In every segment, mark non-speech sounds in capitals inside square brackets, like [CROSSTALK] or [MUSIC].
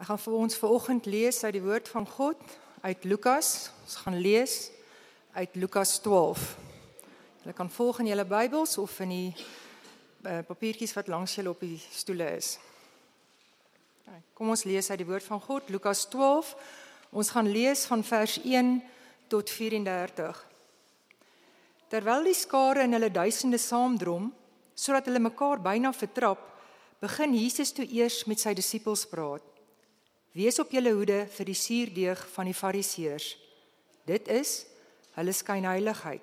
Ek gaan vir ons vanoggend lees uit die woord van God uit Lukas. Ons gaan lees uit Lukas 12. Julle kan volg in julle Bybels of in die uh, papiertjies wat langs julle op die stoele is. Kom ons lees uit die woord van God Lukas 12. Ons gaan lees van vers 1 tot 34. Terwyl die skare in hulle duisende saamdrom sodat hulle mekaar byna vertrap, begin Jesus toe eers met sy disippels praat. Wees op julle hoede vir die suurdeeg van die Fariseërs. Dit is hulle skynheiligheid.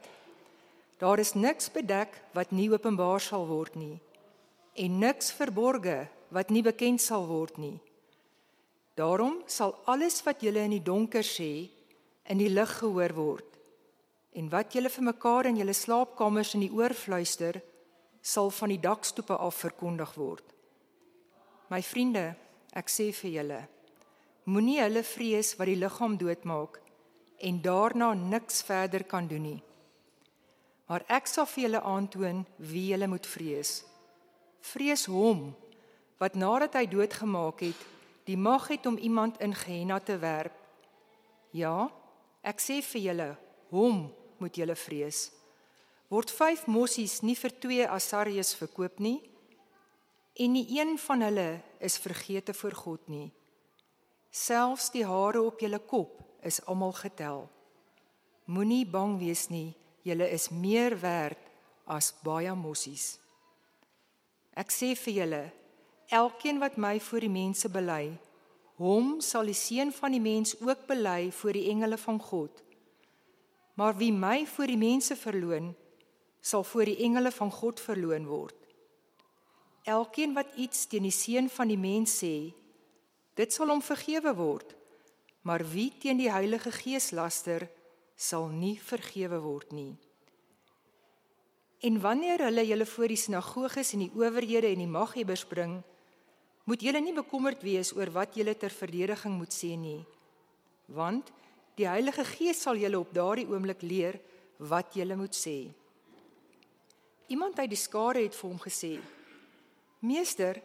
Daar is niks bedek wat nie openbaar sal word nie en niks verborge wat nie bekend sal word nie. Daarom sal alles wat julle in die donker sê in die lig gehoor word en wat julle vir mekaar in julle slaapkamers in die oor fluister sal van die dakstoepe af verkondig word. My vriende, ek sê vir julle Moenie hulle vrees wat die liggaam doodmaak en daarna niks verder kan doen nie. Maar ek sal vir julle aantoon wie julle moet vrees. Vrees hom wat nadat hy doodgemaak het, die mag het om iemand in Gehenna te werp. Ja, ek sê vir julle, hom moet julle vrees. Word 5 mossies nie vir 2 asarius verkoop nie en nie een van hulle is vergete vir God nie. Selfs die hare op julle kop is almal getel. Moenie bang wees nie, julle is meer werd as baie mossies. Ek sê vir julle, elkeen wat my voor die mense bely, hom sal die seun van die mens ook bely voor die engele van God. Maar wie my voor die mense verloon, sal voor die engele van God verloon word. Elkeen wat iets teen die seun van die mens sê, Dit sal hom vergewe word. Maar wie teen die Heilige Gees laster, sal nie vergewe word nie. En wanneer hulle julle voor die sinagoges en die owerhede en die maghebbers bring, moet julle nie bekommerd wees oor wat julle ter verdediging moet sê nie, want die Heilige Gees sal julle op daardie oomblik leer wat julle moet sê. Iemand uit die skare het vir hom gesê: "Meester,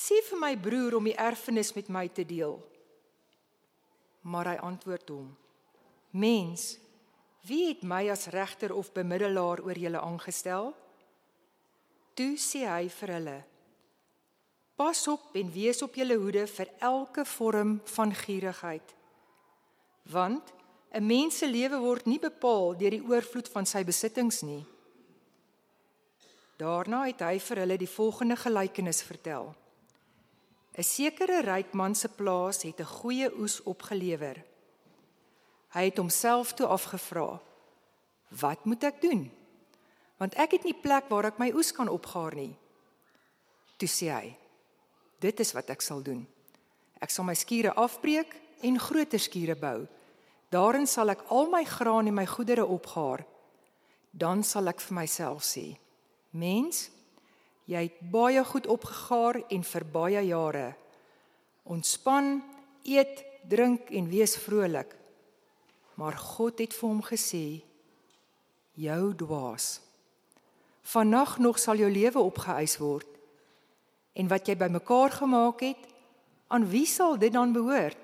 Sê vir my broer om die erfenis met my te deel. Maar hy antwoord hom: Mens, wie het my as regter of bemiddelaar oor julle aangestel? Toe sê hy vir hulle: Pas op en wees op julle hoede vir elke vorm van gierigheid. Want 'n mens se lewe word nie bepaal deur die oorvloed van sy besittings nie. Daarna het hy vir hulle die volgende gelykenis vertel. 'n sekere ryk man se plaas het 'n goeie oes opgelewer. Hy het homself toe afgevra: "Wat moet ek doen? Want ek het nie plek waar ek my oes kan opgaar nie." Toe sê hy: "Dit is wat ek sal doen. Ek sal my skure afbreek en groter skure bou. Daarin sal ek al my graan en my goedere opgaar. Dan sal ek vir myself sê: Mens, Jy het baie goed opgegaar en vir baie jare. Ontspan, eet, drink en wees vrolik. Maar God het vir hom gesê: Jou dwaas. Vannag nog sal jou lewe opgeëis word. En wat jy bymekaar gemaak het, aan wie sal dit dan behoort?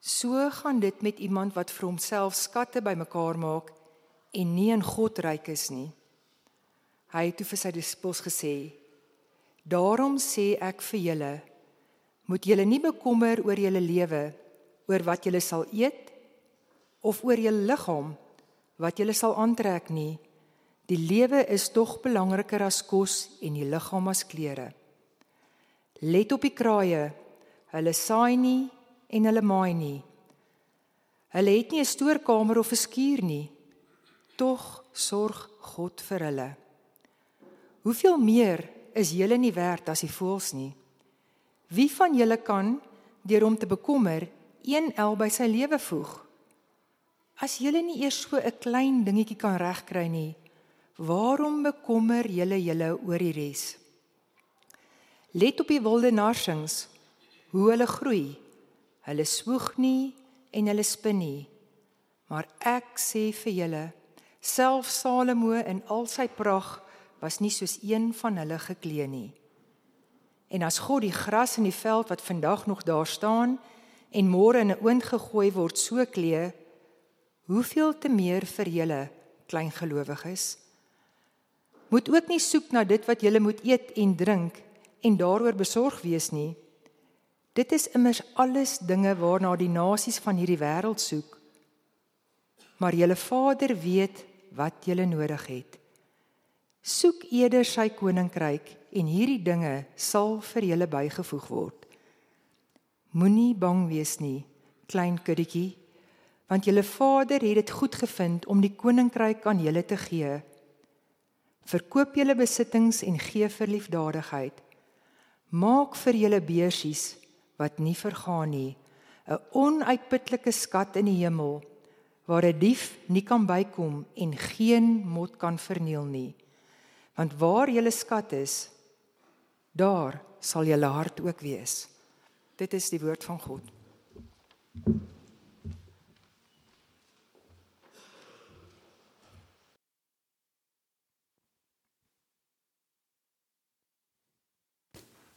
So gaan dit met iemand wat vir homself skatte bymekaar maak en nie in God ryk is nie. Hy het toe vir sy disippels gesê: "Daarom sê ek vir julle, moet julle nie bekommer oor julle lewe, oor wat julle sal eet of oor julle liggaam wat julle sal aantrek nie. Die lewe is tog belangriker as kos en die liggaam as klere. Let op die kraaie, hulle saai nie en hulle maai nie. Hulle het nie 'n stoorkamer of 'n skuur nie. Tog sorg God vir hulle." Hoeveel meer is julle nie werd as die voëls nie? Wie van julle kan deur hom te bekommer een el by sy lewe voeg? As julle nie eers so 'n klein dingetjie kan regkry nie, waarom bekommer julle julle oor die res? Let op die wilde narsings, hoe hulle groei. Hulle swoeg nie en hulle spin nie. Maar ek sê vir julle, self Salomo in al sy pragt was nie soos een van hulle geklee nie. En as God die gras in die veld wat vandag nog daar staan en môre in 'n oond gegooi word so klee, hoeveel te meer vir julle klein gelowiges? Moet ook nie soek na dit wat julle moet eet en drink en daaroor besorg wees nie. Dit is immers alles dinge waarna die nasies van hierdie wêreld soek. Maar julle Vader weet wat julle nodig het. Soek eerder sy koninkryk en hierdie dinge sal vir julle bygevoeg word. Moenie bang wees nie, klein kuddetjie, want julle Vader het dit goed gevind om die koninkryk aan julle te gee. Verkoop julle besittings en gee vir liefdadigheid. Maak vir julle beursies wat nie vergaan nie, 'n onuitputlike skat in die hemel waar 'n dief nie kan bykom en geen mot kan verniel nie. Want waar julle skat is, daar sal julle hart ook wees. Dit is die woord van God.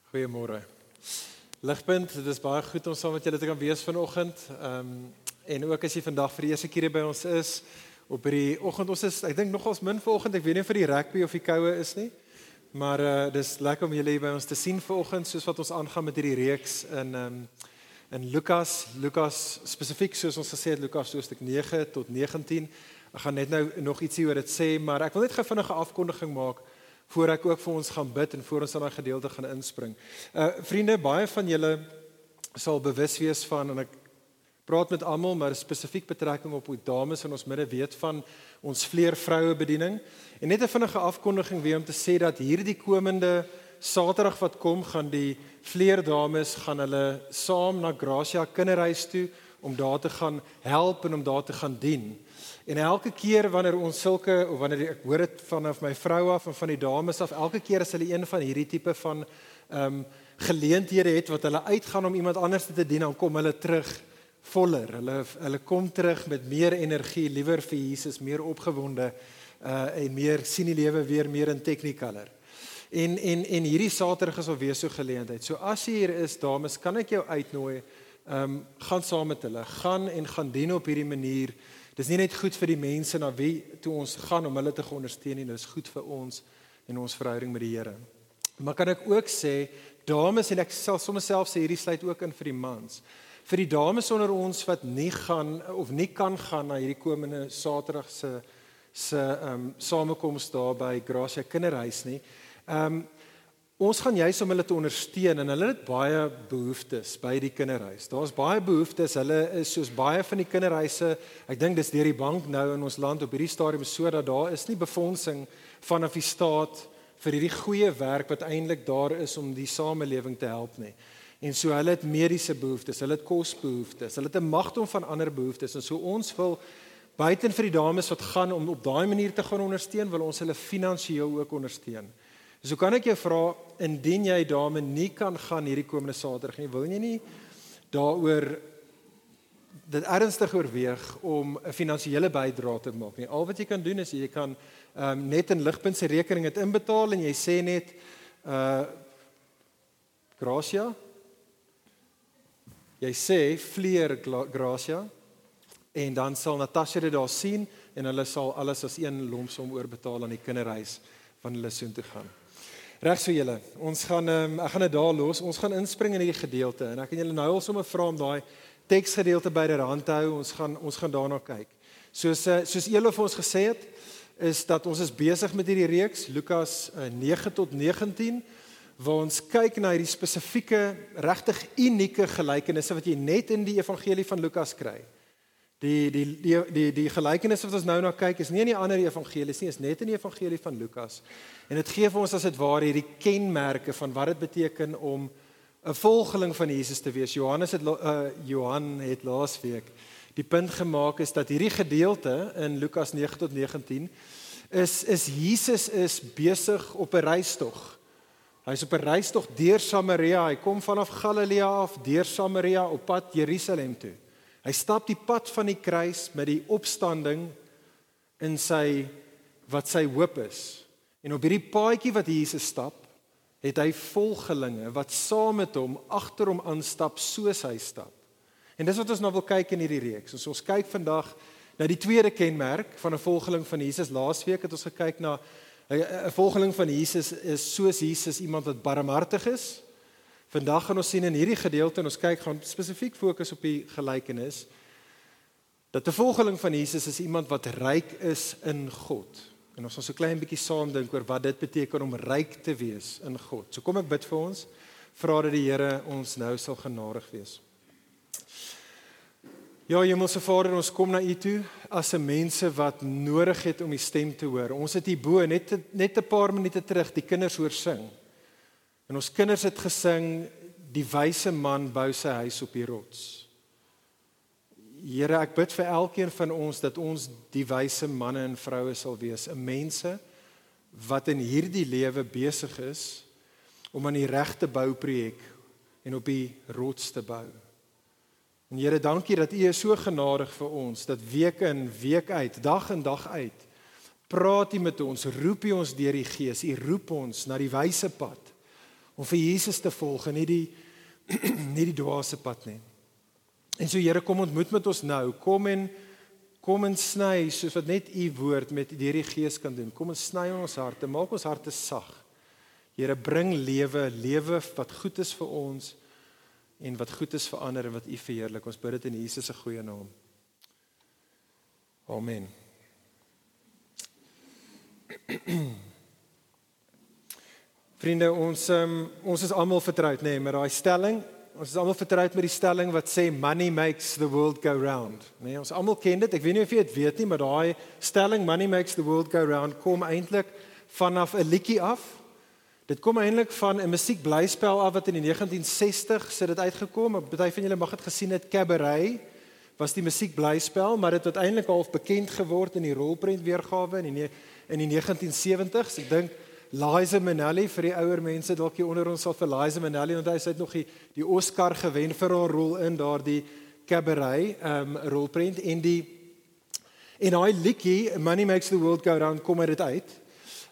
Goeiemôre. Ligpunt, dit is baie goed om saam met julle te kan wees vanoggend. Ehm um, en ook as jy vandag vir die eerste keer by ons is op hierdie oggend, ons is ek dink nogals min vanoggend, ek weet nie vir die rugby of die koue is nie. Maar uh dis lekker om julle hier by ons te sien vanoggend soos wat ons aangaan met hierdie reeks in um, in Lukas, Lukas spesifiek soos ons gesê het Lukas hoofstuk 9 tot 19. Ek gaan net nou nog ietsie oor dit sê, maar ek wil net gou vinnige afkondiging maak voor ek ook vir ons gaan bid en voor ons aan daai gedeelte gaan inspring. Uh vriende, baie van julle sal bewus wees van en ek praat met almal, maar spesifiek betrekking op hoe dames in ons midde weet van ons vleer vroue bediening. En net 'n vinnige afkondiging weer om te sê dat hierdie komende Saterdag wat kom, gaan die vleer dames gaan hulle saam na Gracia kinderhuis toe om daar te gaan help en om daar te gaan dien. En elke keer wanneer ons sulke of wanneer ek hoor dit vanaf my vrou af en van die dames af, elke keer as hulle een van hierdie tipe van ehm um, geleenthede het wat hulle uitgaan om iemand anders te dien, dan kom hulle terug voller. Hulle hulle kom terug met meer energie, liewer vir Jesus, meer opgewonde uh en meer sien die lewe weer meer in technicolor. En en en hierdie Saterdag is alweer so geleentheid. So as jy hier is, dames, kan ek jou uitnooi. Ehm um, gaan saam met hulle. Gaan en gaan dien op hierdie manier. Dis nie net goed vir die mense na wie toe ons gaan om hulle te ondersteun nie, dis goed vir ons en ons verhouding met die Here. Maar kan ek ook sê, dames en ek sal sommer self sê hierdie sluit ook in vir die mans vir die dames onder ons wat nie gaan of nie kan gaan na hierdie komende Saterdag se se ehm um, samekoms daar by Gracia Kinderhuis nie. Ehm um, ons gaan juis om hulle te ondersteun en hulle het baie behoeftes by die kinderhuis. Daar's baie behoeftes. Hulle is soos baie van die kinderhuise, ek dink dis deur die bank nou in ons land op hierdie stadium sodat daar is nie befondsing vanaf die staat vir hierdie goeie werk wat eintlik daar is om die samelewing te help nie. En so hulle het mediese behoeftes, hulle het kosbehoeftes, hulle het 'n magdom van ander behoeftes en so ons wil buiten vir die dames wat gaan om op daai manier te gaan ondersteun, wil ons hulle finansiëel ook ondersteun. So kan ek jou vra indien jy dame nie kan gaan hierdie komende Saterdag nie, wil jy nie daaroor dit ernstig oorweeg om 'n finansiële bydrae te maak nie. Al wat jy kan doen is jy kan um, net in ligpunt se rekening dit inbetaal en jy sê net uh Gracia Jy sê vleer Gracia en dan sal Natasha dit daar sien en hulle sal alles as een lomsom oorbetaal aan die kinderhuis van hulle soheen toe gaan. Reg so julle. Ons gaan um, ek gaan dit daar los. Ons gaan inspring in hierdie gedeelte en ek kan julle nou al sommer vra om daai teksgedeelte byderhand te hou. Ons gaan ons gaan daarna kyk. Soos eh, soos Elof ons gesê het, is dat ons is besig met hierdie reeks Lukas 9 uh, tot 19 waar ons kyk na hierdie spesifieke regtig unieke gelykenisse wat jy net in die evangelie van Lukas kry. Die die die die die gelykenisse wat ons nou na kyk is nie in die ander evangelies nie, is net in die evangelie van Lukas. En dit gee vir ons as dit ware hierdie kenmerke van wat dit beteken om 'n volgeling van Jesus te wees. Johannes het uh, Johan het laasweek die punt gemaak is dat hierdie gedeelte in Lukas 9 tot 19 is is Jesus is besig op 'n reistog. Hy's op 'n reistog deur Samaria. Hy kom vanaf Galilea af deur Samaria op pad Jerusalem toe. Hy stap die pad van die kruis met die opstanding in sy wat sy hoop is. En op hierdie paadjie wat Jesus stap, het hy volgelinge wat saam met hom agter hom aanstap soos hy stap. En dis wat ons nou wil kyk in hierdie reeks. Ons ons kyk vandag na die tweede kenmerk van 'n volgeling van Jesus. Laasweek het ons gekyk na 'n volgeling van Jesus is soos Jesus iemand wat barmhartig is. Vandag gaan ons sien in hierdie gedeelte en ons kyk gaan spesifiek fokus op die gelykenis dat 'n volgeling van Jesus is iemand wat ryk is in God. En ons gaan so klein bietjie saam dink oor wat dit beteken om ryk te wees in God. So kom ek bid vir ons, vra dat die Here ons nou sal genadig wees. Ja, Hemelse Vader, ons kom na U toe as 'n mense wat nodig het om U stem te hoor. Ons het hier bo net net 'n paar minute terug die kinders hoor sing. En ons kinders het gesing die wyse man bou sy huis op die rots. Here, ek bid vir elkeen van ons dat ons die wyse manne en vroue sal wees, 'n mense wat in hierdie lewe besig is om aan die regte bouprojek en op die rots te bou. En Here, dankie dat U is so genadig vir ons dat week in, week uit, dag in dag uit praat U met ons, roep U ons deur die Gees. U roep ons na die wyse pad om vir Jesus te volg en nie die [CLEARS THROAT] nie die dwaase pad nie. En so Here, kom ontmoet met ons nou. Kom en kom en sny soos wat net U woord met deur die Gees kan doen. Kom en sny ons harte, maak ons harte sag. Here, bring lewe, lewe wat goed is vir ons en wat goed is vir ander en wat U verheerlik. Ons bid dit in Jesus se goeie naam. Amen. [CLEARS THROAT] Vriende, ons um, ons is almal vertroud nê nee, met daai stelling. Ons is almal vertroud met die stelling wat sê money makes the world go round. Nee, ons almal ken dit. Ek weet nie of jy dit weet nie, maar daai stelling money makes the world go round kom eintlik vanaf 'n liedjie af Dit kom eintlik van 'n musiekblyspel af wat in die 1960 sit dit uitgekom. Party van julle mag dit gesien het Cabaret was die musiekblyspel, maar dit het uiteindelik half bekend geword in die rolprent weergawe in die in die 1970s. Ek dink Liza Minnelli vir die ouer mense dalk hier onder ons sal vir Liza Minnelli onthou sy het nog die die Oscar gewen vir haar rol in daardie Cabaret um rolprent in die in daai liedjie Money Makes the World Go Round kom dit uit.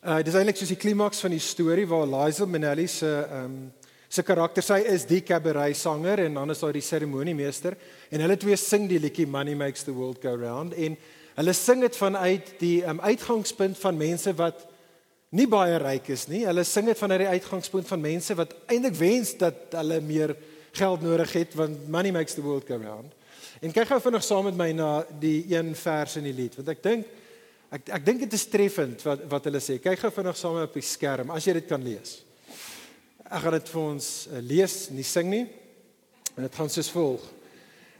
Uh dis eintlik soos die klimaks van die storie waar Liza Minnelli se ehm um, se karakter sy is die cabaret sanger en dan is daar die seremoniemeester en hulle twee sing die liedjie Money Makes the World Go Round en hulle sing dit vanuit die um, uitgangspunt van mense wat nie baie ryk is nie. Hulle sing dit vanuit die uitgangspunt van mense wat eintlik wens dat hulle meer geld nodig het want money makes the world go round. En kyk gou vinnig saam met my na die een vers in die lied want ek dink Ek ek dink dit is treffend wat wat hulle sê. Kyk gou vinnig saam op die skerm as jy dit kan lees. Ek gaan dit vir ons uh, lees, nie sing nie. En dit gaan soos volg.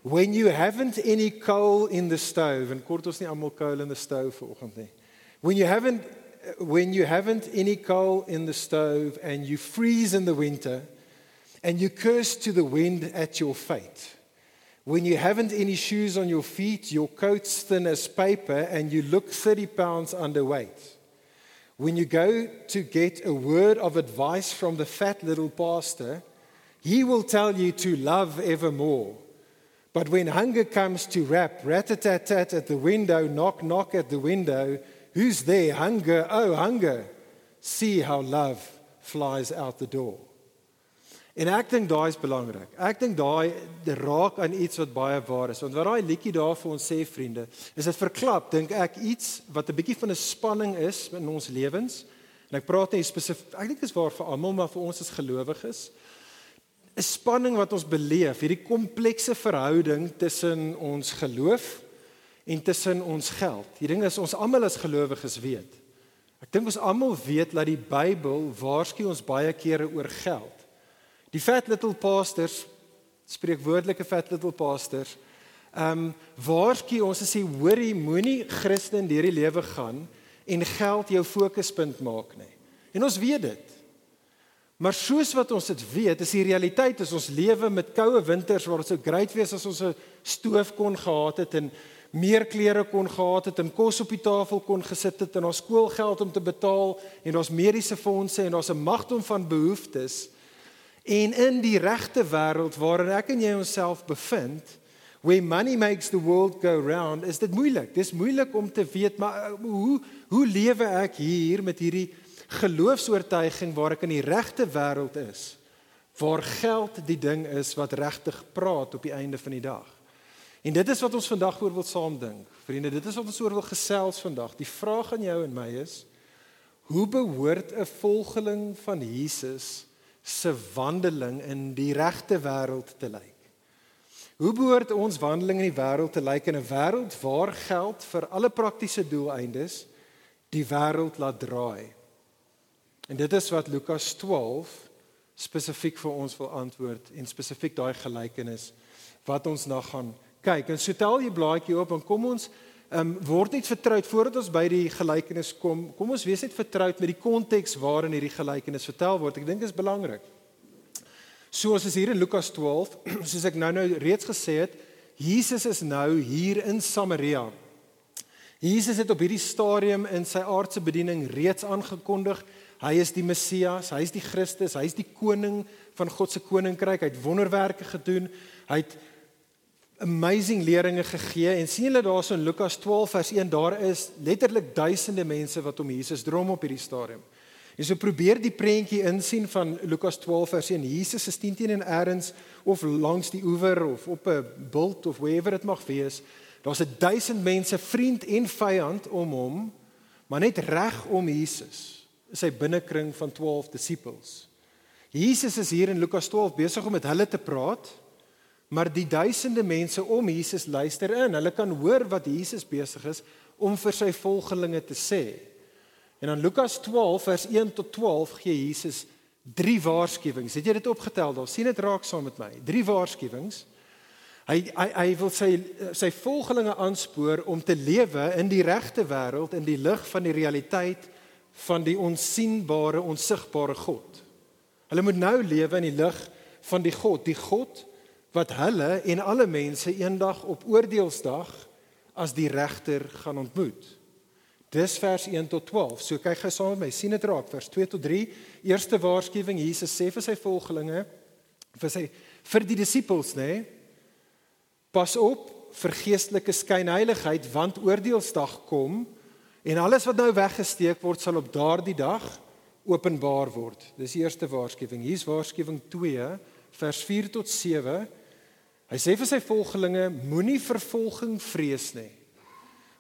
When you haven't any coal in the stove and kort ons nie almal coal in the stove vanoggend nie. When you haven't when you haven't any coal in the stove and you freeze in the winter and you curse to the wind at your fate. When you haven't any shoes on your feet, your coat's thin as paper, and you look 30 pounds underweight. When you go to get a word of advice from the fat little pastor, he will tell you to love evermore. But when hunger comes to rap, rat a tat tat at the window, knock knock at the window, who's there? Hunger, oh, hunger. See how love flies out the door. En ek dink daai is belangrik. Ek dink daai raak aan iets wat baie waar is. Want wat daai liedjie daar vir ons sê vriende, is dit verklap dink ek iets wat 'n bietjie van 'n spanning is in ons lewens. En ek praat nie spesifiek ek dink dit is waar vir almal, maar vir ons as gelowiges. 'n Spanning wat ons beleef, hierdie komplekse verhouding tussen ons geloof en tussen ons geld. Die ding is ons almal as gelowiges weet. Ek dink ons almal weet dat die Bybel waarsku ons baie kere oor geld. Die fat little pastors spreek woordelike fat little pastors. Ehm um, waarsku ons jy hoorie moenie Christen deur die lewe gaan en geld jou fokuspunt maak nie. En ons weet dit. Maar soos wat ons dit weet, is die realiteit is ons lewe met koue winters waar dit sou great wees as ons 'n stoof kon gehad het en meer klere kon gehad het en kos op die tafel kon gesit het en ons skoolgeld om te betaal en ons mediese fondse en ons 'n magdom van behoeftes. En in die regte wêreld waarin ek en jy onsself bevind, where money makes the world go round, is dit moeilik. Dis moeilik om te weet maar uh, hoe hoe lewe ek hier met hierdie geloofs-oortuiging waar ek in die regte wêreld is waar geld die ding is wat regtig praat op die einde van die dag. En dit is wat ons vandag oor wil saam dink. Vriende, dit is wat ons oor wil gesels vandag. Die vraag aan jou en my is: Hoe behoort 'n volgeling van Jesus se wandeling in die regte wêreld te lyk? Hoe behoort ons wandeling in die wêreld te lyk in 'n wêreld waar geld vir alle praktiese doeleindes die wêreld laat draai? En dit is wat Lukas 12 spesifiek vir ons wil antwoord en spesifiek daai gelykenis wat ons na gaan kyk. En so tel jy blaadjie op en kom ons um, word net vertroud voordat ons by die gelykenis kom. Kom ons wees net vertroud met die konteks waarin hierdie gelykenis vertel word. Ek dink dit is belangrik. Soos is hier in Lukas 12, [CLEARS THROAT] soos ek nou-nou reeds gesê het, Jesus is nou hier in Samaria. Jesus het op hierdie stadium in sy aardse bediening reeds aangekondig hy is die Messias, hy is die Christus, hy is die koning van God se koninkryk. Hy het wonderwerke gedoen. Hy het amazing leringe gegee en sien julle daarso in Lukas 12 vers 1 daar is letterlik duisende mense wat om Jesus drom op hierdie stadium. En so probeer die prentjie insien van Lukas 12 vers 1. Jesus is teen teen en eers of langs die oewer of op 'n bult of wherever dit mag wees. Daar's 'n duisend mense, vriend en vyand om hom, maar net reg om Jesus. Sy binnekring van 12 disippels. Jesus is hier in Lukas 12 besig om met hulle te praat, maar die duisende mense om Jesus luister in. Hulle kan hoor wat Jesus besig is om vir sy volgelinge te sê. En dan Lukas 12 vers 1 tot 12 gee Jesus drie waarskuwings. Het jy dit opgetel? Daar sien dit raak saam met my. Drie waarskuwings. Hy hy hy wil sy sy volgelinge aanspoor om te lewe in die regte wêreld in die lig van die realiteit van die onsigbare, onsigbare God. Hulle moet nou lewe in die lig van die God, die God wat hulle en alle mense eendag op oordeelsdag as die regter gaan ontmoet. Dis vers 1 tot 12. So kyk gou saam met my. sien dit raak vers 2 tot 3. Eerste waarskuwing Jesus sê vir sy volgelinge vir sy vir die disippels nê. Nee, pas op vir geestelike skynheiligheid want oordeelsdag kom en alles wat nou weggesteek word sal op daardie dag openbaar word. Dis die eerste waarskuwing. Hier's waarskuwing 2 vers 4 tot 7. Hy sê vir sy volgelinge moenie vervolging vrees nie.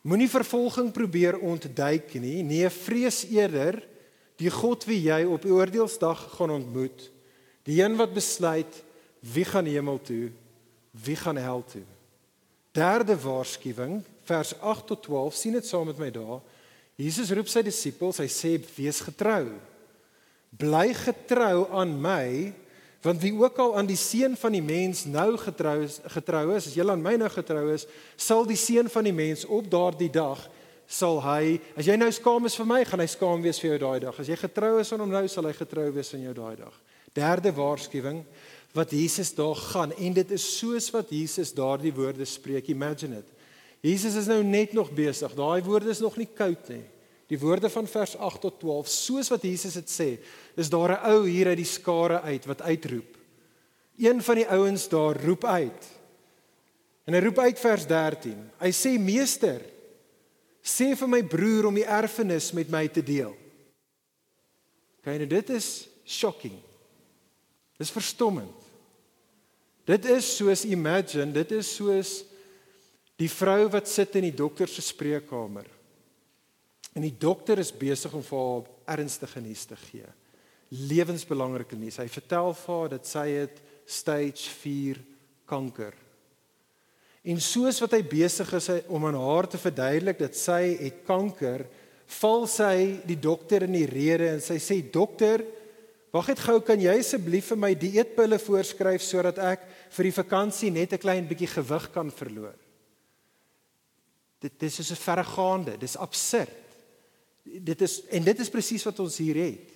Moenie vervolging probeer ontduik nie. Nee, vrees eerder die God wie jy op die oordeelsdag gaan ontmoet. Die een wat besluit wie gaan hemel toe, wie gaan hel toe. Derde waarskuwing, vers 8 tot 12, sien dit saam met my daar. Jesus roep sy disippels, hy sê wees getrou. Bly getrou aan my Want wie ook al aan die seun van die mens nou getrou is, getrou is, as jy aan my nou getrou is, sal die seun van die mens op daardie dag sal hy, as jy nou skaam is vir my, gaan hy skaam wees vir jou daai dag. As jy getrou is aan hom nou, sal hy getrou wees aan jou daai dag. Derde waarskuwing wat Jesus daar gaan en dit is soos wat Jesus daardie woorde spreek. Imagine it. Jesus is nou net nog besig. Daai woorde is nog nie koud nie. Die woorde van vers 8 tot 12, soos wat Jesus dit sê, is daar 'n ou hier uit die skare uit wat uitroep. Een van die ouens daar roep uit. En hy roep uit vers 13. Hy sê: "Meester, sê vir my broer om die erfenis met my te deel." Kyk, nou dit is shocking. Dis verstommend. Dit is soos imagine, dit is soos die vrou wat sit in die dokter se spreekkamer En die dokter is besig om vir haar ernstige nuus te gee. Lewensbelangrike nuus. Hy vertel vir haar dat sy het stage 4 kanker. En soos wat hy besig is om aan haar te verduidelik dat sy het kanker, val sy die dokter in die rede en sy sê dokter, wag net gou, kan jy asseblief vir my dieetpille voorskryf sodat ek vir die vakansie net 'n klein bietjie gewig kan verloor? Dit dis is 'n verregaande, dis absurd dit is en dit is presies wat ons hier het.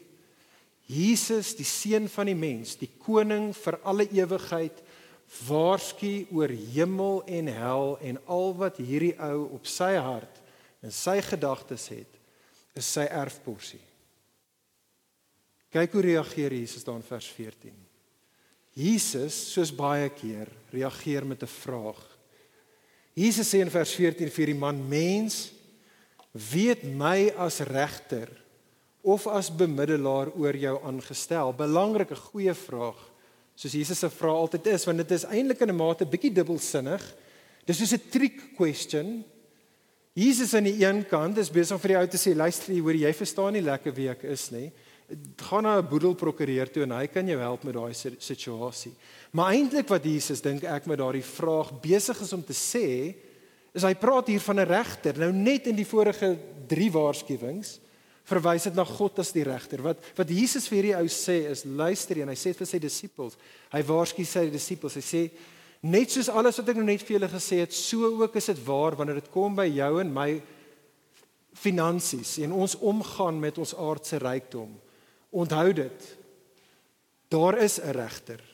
Jesus, die seun van die mens, die koning vir alle ewigheid, waarsku oor hemel en hel en al wat hierdie ou op sy hart en sy gedagtes het, is sy erfporsie. Kyk hoe reageer Jesus dan vers 14. Jesus, soos baie keer, reageer met 'n vraag. Jesus sê in vers 14 vir die man: "Mens, weet my as regter of as bemiddelaar oor jou aangestel? Belangrike goeie vraag. Soos Jesus se vraag altyd is, want dit is eintlik in 'n mate bietjie dubbelsinnig. Dis soos 'n trick question. Jesus aan die een kant is besig vir die ou te sê, luister jy, hoor jy verstaan nie lekker wie ek is nie. Gaan na 'n boedelprokureur toe en hy kan jou help met daai situasie. Maar eintlik wat Jesus dink ek met daardie vraag besig is om te sê, is hy praat hier van 'n regter. Nou net in die vorige 3 waarskuwings verwys dit na God as die regter. Wat wat Jesus vir hierdie ou sê is luister en hy sê vir sy disippels, hy waarsku sy disippels. Hy sê net soos alles wat ek nou net vir julle gesê het, so ook is dit waar wanneer dit kom by jou en my finansies en ons omgaan met ons aardse rykdom. Onthou dit. Daar is 'n regter.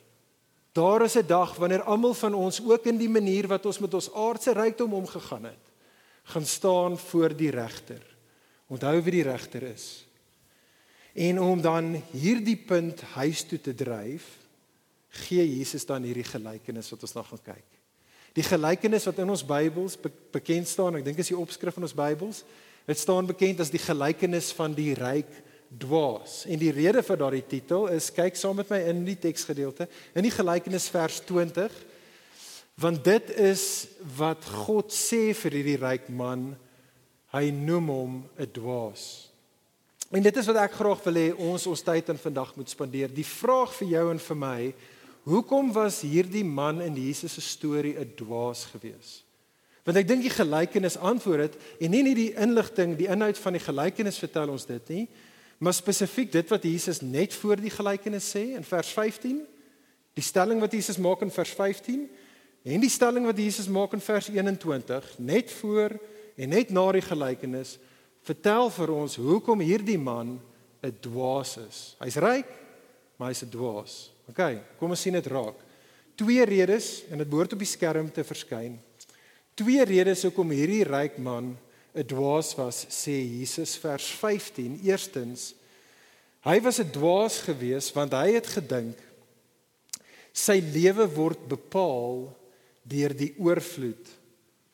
Daar is 'n dag wanneer almal van ons ook in die manier wat ons met ons aardse rykdom omgegaan het, gaan staan voor die regter. Onthou wie die regter is. En om dan hierdie punt huis toe te dryf, gee Jesus dan hierdie gelykenis wat ons nou gaan kyk. Die gelykenis wat in ons Bybels bekend staan, ek dink is die opskrif van ons Bybels. Dit staan bekend as die gelykenis van die ryk dwaas. En die rede vir daardie titel is kyk saam met my in die teksgedeelte in die gelykenis vers 20 want dit is wat God sê vir hierdie ryk man Hy noem hom 'n dwaas. En dit is wat ek graag wil hê ons ons tyd in vandag moet spandeer. Die vraag vir jou en vir my, hoekom was hierdie man in Jesus se storie 'n dwaas gewees? Want ek dink die gelykenis antwoord dit en nie net die inligting, die inhoud van die gelykenis vertel ons dit nie, maar spesifiek dit wat Jesus net voor die gelykenis sê in vers 15, die stelling wat Jesus maak in vers 15 en die stelling wat Jesus maak in vers 21, net voor En net na die gelykenis vertel vir ons hoekom hierdie man 'n dwaas is. Hy's ryk, maar hy's 'n dwaas. OK, kom ons sien dit raak. Twee redes en dit behoort op die skerm te verskyn. Twee redes hoekom hierdie ryk man 'n dwaas was, sê Jesus vers 15. Eerstens, hy was 'n dwaas geweest want hy het gedink sy lewe word bepaal deur die oorvloed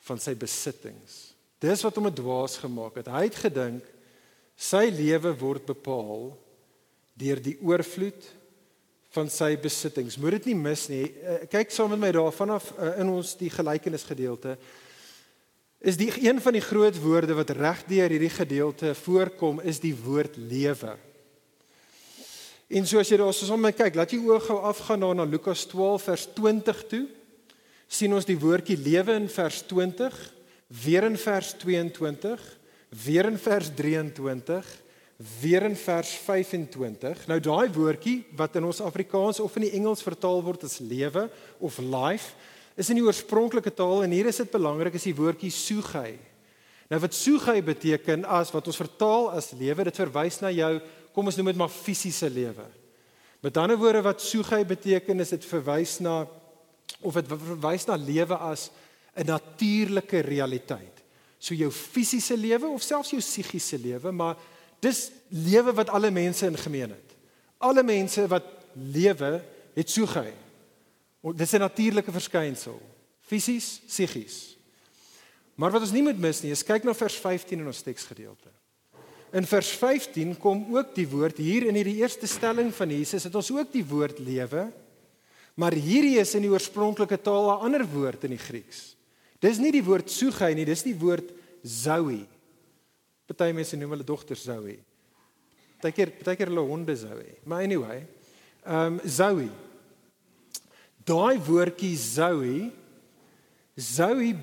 van sy besittings. Dis wat hom 'n dwaas gemaak het. Hy het gedink sy lewe word bepaal deur die oorvloed van sy besittings. Moet dit nie mis nie. Eh, kyk saam met my daar vanaf eh, in ons die gelykenis gedeelte. Is die een van die groot woorde wat regdeur hierdie gedeelte voorkom is die woord lewe. En so as jy daar soos om my kyk, laat jy oog gou afgaan na na Lukas 12 vers 20 toe. sien ons die woordjie lewe in vers 20 weer in vers 22, weer in vers 23, weer in vers 25. Nou daai woordjie wat in ons Afrikaans of in die Engels vertaal word as lewe of life, is in die oorspronklike taal en hier is dit belangrik is die woordjie sugai. Nou wat sugai beteken as wat ons vertaal as lewe, dit verwys na jou, kom ons noem dit maar fisiese lewe. Met ander woorde wat sugai beteken is dit verwys na of dit verwys na lewe as 'n natuurlike realiteit. So jou fisiese lewe of selfs jou psigiese lewe, maar dis lewe wat alle mense in gemeen het. Alle mense wat lewe het gehou. Dis 'n natuurlike verskynsel, fisies, psigies. Maar wat ons nie moet mis nie, is kyk na vers 15 in ons teksgedeelte. In vers 15 kom ook die woord hier in hierdie eerste stelling van Jesus, het ons ook die woord lewe. Maar hierdie is in die oorspronklike taal 'n ander woord in die Grieks. Dis nie die woord sugai nie, dis die woord zoe. Party mense noem hulle dogter zoe. Partykeer partykeer hulle honde zoe. Maar anyway, ehm um, zoe. Daai woordjie zoe zoe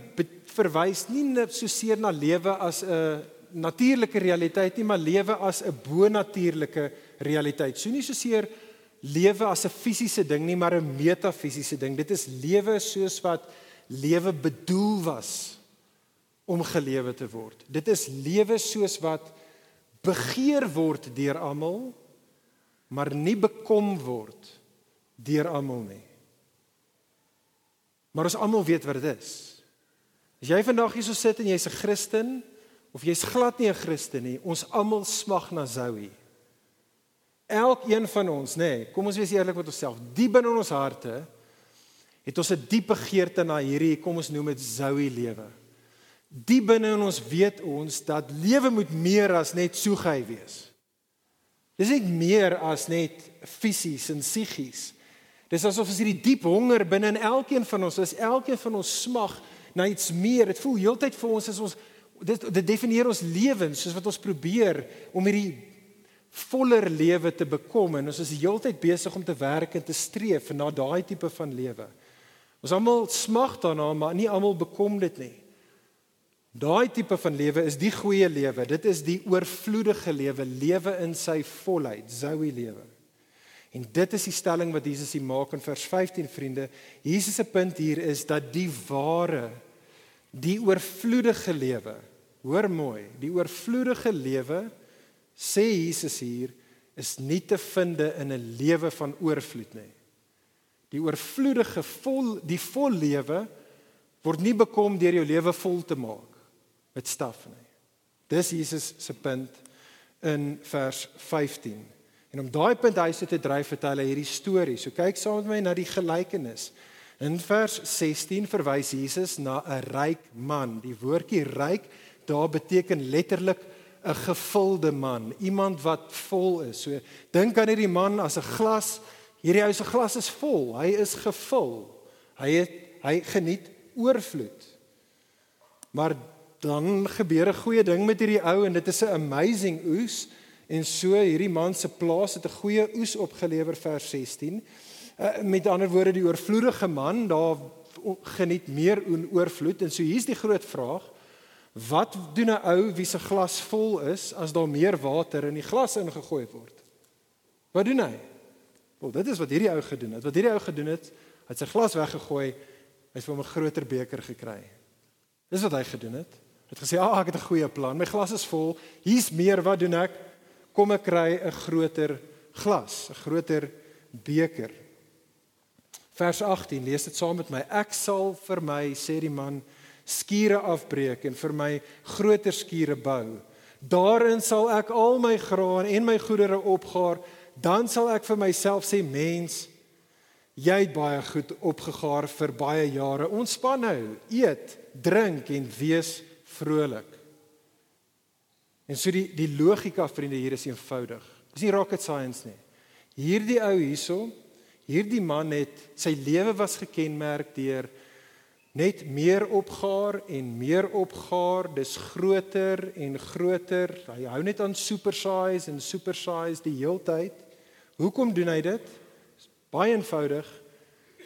verwys nie net so seer na lewe as 'n natuurlike realiteit nie, maar lewe as 'n bonatuurlike realiteit. So nie so seer lewe as 'n fisiese ding nie, maar 'n metafisiese ding. Dit is lewe soos wat lewe bedoel was om gelewe te word. Dit is lewe soos wat begeer word deur almal, maar nie bekom word deur almal nie. Maar ons almal weet wat dit is. As jy vandag hier so sit en jy's 'n Christen of jy's glad nie 'n Christen nie, ons almal smag na Zoe. Elkeen van ons, nê, nee, kom ons wees eerlik met onsself, diep in ons harte het ons 'n diep begeerte na hierdie kom ons noem dit Zoe lewe. Diep binne in ons weet ons dat lewe moet meer as net soegei wees. Dis nie meer as net fisies en psigies. Dis asof ons hierdie diep honger binne in elkeen van ons, is elkeen van ons smag na iets meer. Dit voel heeltyd vir ons as ons dit dit definieer ons lewens soos wat ons probeer om hierdie voller lewe te bekom en ons is heeltyd besig om te werk en te streef na daai tipe van lewe. Ons almal smag daarna, maar nie almal bekom dit nie. Daai tipe van lewe is die goeie lewe. Dit is die oorvloedige lewe, lewe in sy volheid, Zoe lewe. En dit is die stelling wat Jesus hier maak in vers 15 vriende. Jesus se punt hier is dat die ware die oorvloedige lewe, hoor mooi, die oorvloedige lewe sê Jesus hier is nie te vind in 'n lewe van oorvloed nie. Die oorvloedige vol die vol lewe word nie bekom deur jou lewe vol te maak met staf nie. Dis Jesus se punt in vers 15. En om daai punt huis te dryf, vertel hy hierdie storie. So kyk saam met my na die gelykenis. In vers 16 verwys Jesus na 'n ryk man. Die woordjie ryk daar beteken letterlik 'n gevulde man, iemand wat vol is. So dink aan hierdie man as 'n glas. Hierdie ou se glas is vol. Hy is gevul. Hy het hy geniet oorvloed. Maar dan gebeur 'n goeie ding met hierdie ou en dit is 'n amazing oes en so hierdie man se plaas het 'n goeie oes opgelewer vers 16. Uh, met ander woorde die oorvloedige man daar geniet meer en oorvloed en so hier's die groot vraag wat doen 'n ou wie se glas vol is as daar meer water in die glas ingegooi word wat doen hy wel dit is wat hierdie ou gedoen het wat hierdie ou gedoen het hy het sy glas weggegooi hy het vir hom 'n groter beker gekry dis wat hy gedoen het het gesê, "Ag, ah, ek het 'n goeie plan. My glas is vol. Hier's meer. Wat doen ek? Kom ek kry 'n groter glas, 'n groter beker." Vers 18, lees dit saam met my. Ek sal vir my, sê die man, skure afbreek en vir my groter skure bou. Daarin sal ek al my graan en my goedere opgaar. Dan sal ek vir myself sê, mens, jy het baie goed opgegaar vir baie jare. Ontspan nou, eet, drink en wees vrolik. En so die die logika vriende hier is eenvoudig. Dis nie rocket science nie. Hierdie ou hierso, hierdie man het sy lewe was gekenmerk deur net meer opgaar en meer opgaar, dis groter en groter. Hy hou net aan supersize en supersize die heeltyd. Hoekom doen hy dit? Baie eenvoudig,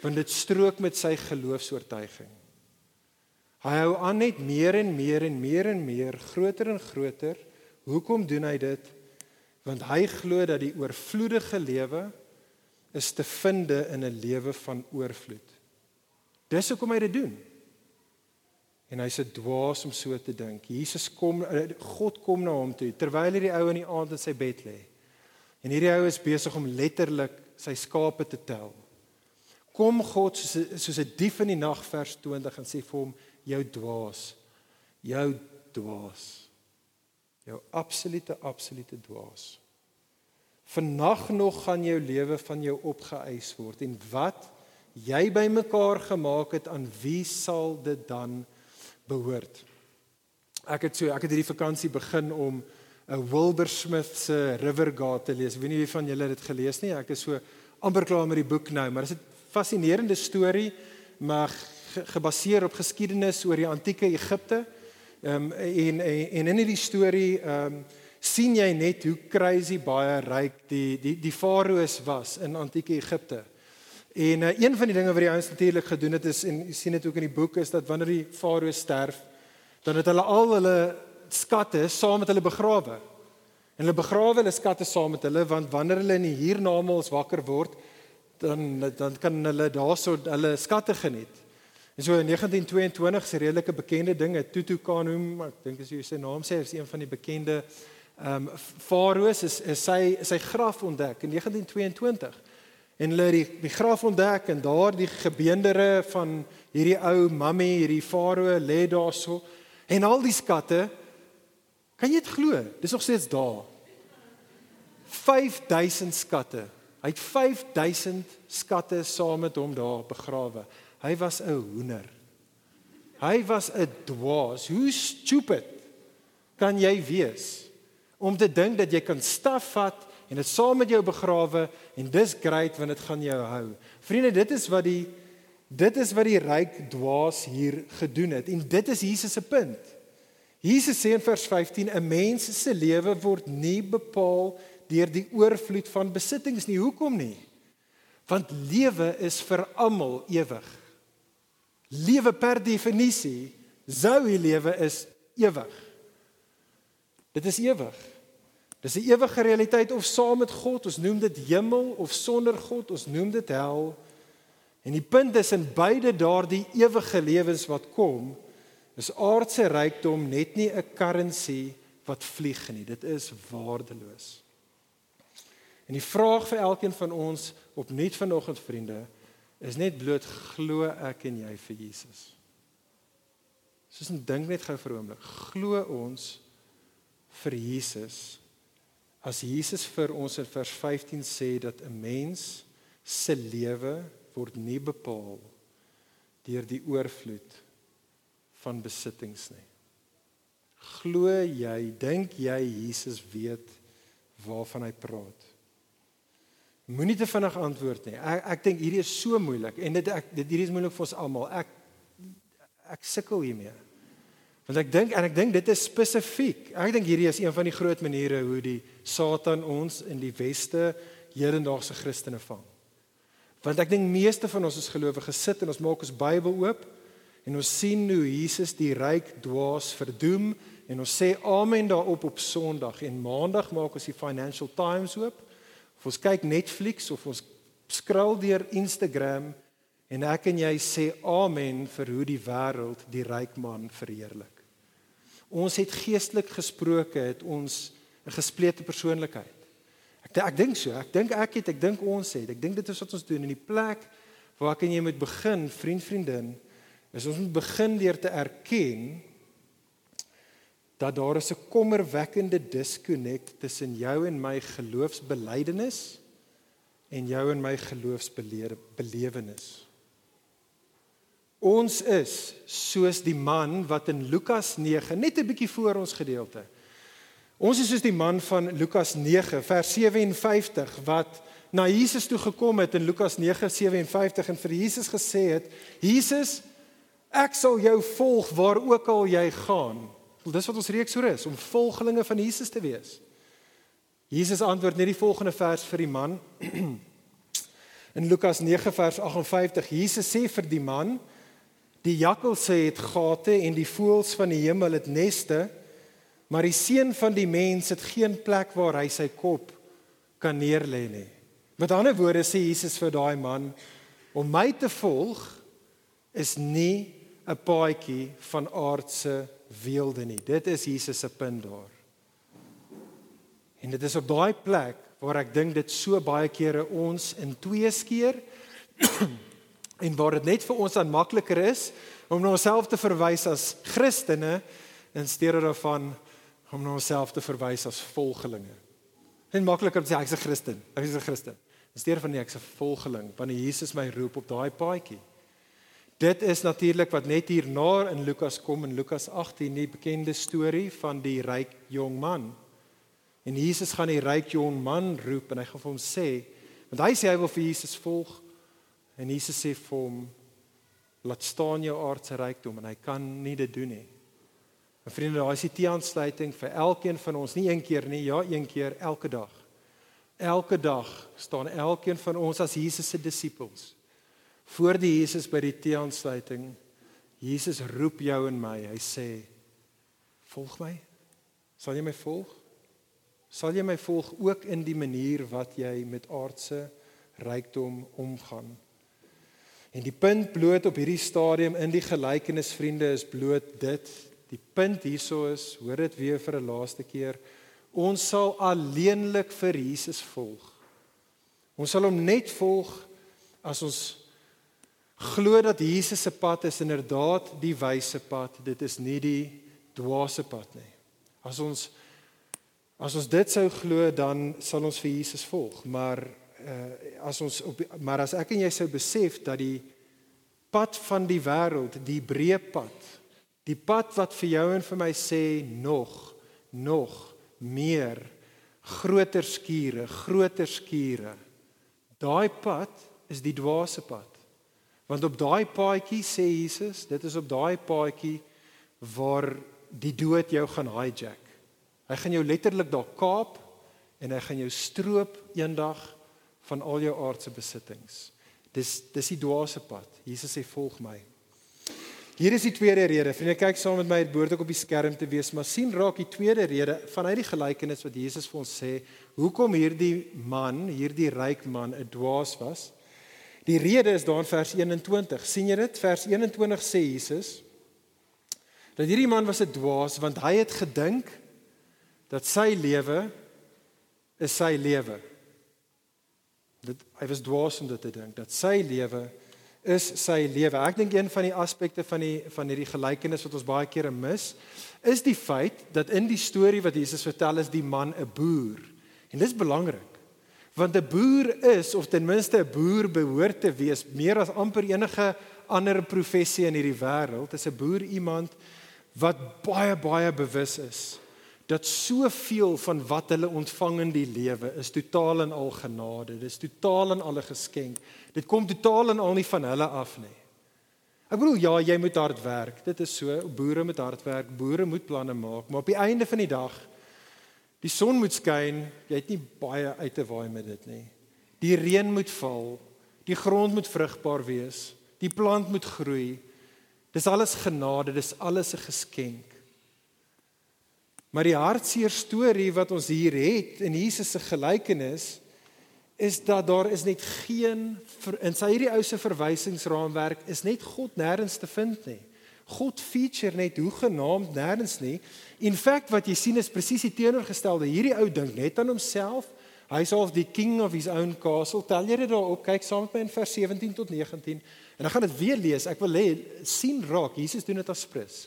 want dit strook met sy geloofs-oortuiging. Hy hou aan net meer en meer en meer en meer, groter en groter. Hoekom doen hy dit? Want hy glo dat die oorvloedige lewe is te vind in 'n lewe van oorvloed. Dis hoekom hy dit doen. En hy's 'n dwaas om so te dink. Jesus kom God kom na hom toe terwyl hy die ou in die aand in sy bed lê. En hierdie ou is besig om letterlik sy skape te tel. Kom God soos soos 'n dief in die nag vers 20 en sê vir hom jou dwaas. Jou dwaas. Jou absolute absolute dwaas. Vannag nog gaan jou lewe van jou opgeëis word en wat jy bymekaar gemaak het aan wie sal dit dan behoort? Ek het so ek het hierdie vakansie begin om 'n Wilbur Smith se Rivergate te lees. Wie nie wie van julle dit gelees nie? Ek is so amper klaar met die boek nou, maar dit is 'n fascinerende storie, maar gebaseer op geskiedenis oor die antieke Egipte. Ehm um, en, en en in hierdie storie ehm um, sien jy net hoe crazy baie ryk die die die farao's was in antieke Egipte. En uh, een van die dinge wat die ouens natuurlik gedoen het is en jy sien dit ook in die boek is dat wanneer die farao sterf, dan het hulle al hulle skatte saam met hulle begrawe. En hulle begrawe hulle skatte saam met hulle want wanneer hulle in die hiernamaals wakker word, dan dan kan hulle daarso hulle skatte geniet. En so in 1922 se redelike bekende ding, Tutu Khanum, ek dink as jy sy naam sê, is een van die bekende ehm um, farao's is, is sy sy graf ontdek in 1922. En hulle die, die graf ontdek en daar die gebeendere van hierdie ou mammy, hierdie farao lê daarso en al die skatte kan jy dit glo? Dis nog steeds daar. 5000 skatte. Hy het 5000 skatte saam met hom daar begrawe. Hy was 'n hoender. Hy was 'n dwaas. Hoe stupid kan jy wees om te dink dat jy kan staf vat en dit saam met jou begrawe en dis great want dit gaan jou hou. Vriende, dit is wat die dit is wat die ryk dwaas hier gedoen het en dit is Jesus se punt. Jesus sê in vers 15 'n mens se lewe word nie bepaal deur die oorvloed van besittings nie. Hoekom nie? Want lewe is vir almal ewig. Lewe per definisie, die lewe is ewig. Dit is ewig. Dis 'n ewige realiteit of saam met God, ons noem dit hemel of sonder God, ons noem dit hel. En die punt is in beide daardie ewige lewens wat kom, is aardse rykdom net nie 'n currency wat vlieg nie. Dit is waardeloos. En die vraag vir elkeen van ons opnuut vanoggend vriende, is net bloot glo ek en jy vir Jesus. Soos 'n ding net gou vir 'n oomblik. Glo ons vir Jesus as Jesus vir ons in vers 15 sê dat 'n mens se lewe word nie bepaal deur die oorvloed van besittings nie. Glo jy, dink jy Jesus weet waarvan hy praat? Moenie te vinnig antwoord nie. Ek ek dink hierdie is so moeilik en dit ek dit hierdie is moeilik vir ons almal. Ek ek sukkel hiermee. Want ek dink en ek dink dit is spesifiek. Ek dink hierdie is een van die groot maniere hoe die Satan ons in die weste hedendaagse Christene vang. Want ek dink meeste van ons as gelowiges sit en ons maak ons Bybel oop en ons sien hoe Jesus die ryk dwaas verdoem en ons sê amen daarop op Sondag en Maandag maak ons die Financial Times oop Of ons kyk Netflix of ons skrol deur Instagram en ek en jy sê amen vir hoe die wêreld die ryk man verheerlik. Ons het geestelik gesproke het ons 'n gesplete persoonlikheid. Ek ek dink so, ek dink ek het, ek dink ons het. Ek dink dit is wat ons doen in die plek waar ek en jy moet begin, vriend, vriendin, is ons moet begin deur te erken dat daar is 'n kommerwekkende disconnect tussen jou en my geloofsbelijdenis en jou en my geloofsbelewenis. Ons is soos die man wat in Lukas 9 net 'n bietjie voor ons gedeelte. Ons is soos die man van Lukas 9 vers 57 wat na Jesus toe gekom het in Lukas 9:57 en vir Jesus gesê het: "Jesus, ek sal jou volg waar ook al jy gaan." Want dis wat ons reeks oor is om volgelinge van Jesus te wees. Jesus antwoord net die volgende vers vir die man. [CLEARS THROAT] In Lukas 9 vers 58, Jesus sê vir die man: Die jakkalse het gate en die voëls van die hemel het neste, maar die seun van die mens het geen plek waar hy sy kop kan neerlê nie. Met ander woorde sê Jesus vir daai man: Om my te volg is nie 'n paadjie van aardse weelde nie. Dit is Jesus se punt daar. En dit is op daai plek waar ek dink dit so baie kere ons in twee skeer [CLEARS THROAT] en waar dit net vir ons dan makliker is om na onsself te verwys as Christene in steede daarvan om na onsself te verwys as volgelinge. Dit makliker om te sê ek's 'n Christen. Ek is 'n Christen. In steede van nee, ek's 'n volgeling wanneer Jesus my roep op daai paadjie. Dit is natuurlik wat net hierna in Lukas kom in Lukas 18 die bekende storie van die ryk jong man. En Jesus gaan die ryk jong man roep en hy gaan vir hom sê, want hy sê hy wil vir Jesus volg en Jesus sê vir hom laat staan jou aardse rykdom en hy kan nie dit doen nie. En vriende, daar is die teensluiting vir elkeen van ons, nie een keer nie, ja, een keer elke dag. Elke dag staan elkeen van ons as Jesus se disippels voor die Jesus by die teeaansluiting. Jesus roep jou en my. Hy sê: "Volg my. Sal jy my volg? Sal jy my volg ook in die manier wat jy met aardse rykdom omgaan?" En die punt bloot op hierdie stadium in die gelykenis vriende is bloot dit. Die punt hierso is, hoor dit weer vir 'n laaste keer, ons sal alleenlik vir Jesus volg. Ons sal hom net volg as ons glo dat Jesus se pad is inderdaad die wyse pad. Dit is nie die dwaase pad nie. As ons as ons dit sou glo, dan sal ons vir Jesus volg. Maar uh, as ons op maar as ek en jy sou besef dat die pad van die wêreld, die breë pad, die pad wat vir jou en vir my sê nog, nog meer groter skure, groter skure. Daai pad is die dwaase pad. Want op daai paadjie sê Jesus, dit is op daai paadjie waar die dood jou gaan hijack. Hy gaan jou letterlik daar kaap en hy gaan jou stroop eendag van al jou aardse besittings. Dis dis die dwaase pad. Jesus sê volg my. Hier is die tweede rede. Vriende, kyk saam met my, dit behoort ook op die skerm te wees, maar sien raak die tweede rede vanuit die gelykenis wat Jesus vir ons sê, hoekom hierdie man, hierdie ryk man 'n dwaas was. Die rede is daar in vers 21. sien jy dit? Vers 21 sê Jesus dat hierdie man was 'n dwaas want hy het gedink dat sy lewe is sy lewe. Dit hy was dwaas om dit te dink dat sy lewe is sy lewe. Ek dink een van die aspekte van die van hierdie gelykenis wat ons baie kere mis, is die feit dat in die storie wat Jesus vertel is die man 'n boer. En dis belangrik. Want 'n boer is of ten minste 'n boer behoort te wees meer as amper enige ander professie in hierdie wêreld. Is 'n boer iemand wat baie baie bewus is dat soveel van wat hulle ontvang in die lewe is totaal en al genade. Dis totaal en al 'n geskenk. Dit kom totaal en al nie van hulle af nie. Ek bedoel ja, jy moet hard werk. Dit is so. Boere moet hard werk. Boere moet planne maak, maar op die einde van die dag Die son moet skyn, jy het nie baie uit te waai met dit nie. Die reën moet val, die grond moet vrugbaar wees, die plant moet groei. Dis alles genade, dis alles 'n geskenk. Maar die hartseer storie wat ons hier het in Jesus se gelykenis is dat daar is net geen in sy hierdie ou se verwysingsraamwerk is net God nêrens te vind nie. God feature net hoe genaamd nêrens nie. In feite wat jy sien is presies die teenoorgestelde. Hierdie ou dink net aan homself. Hy's half die king of his own castle. Tel jy dit daarop? Kyk saam met my in vers 17 tot 19. En dan gaan dit weer lees. Ek wil hê sien raak. Jesus doen dit as prins.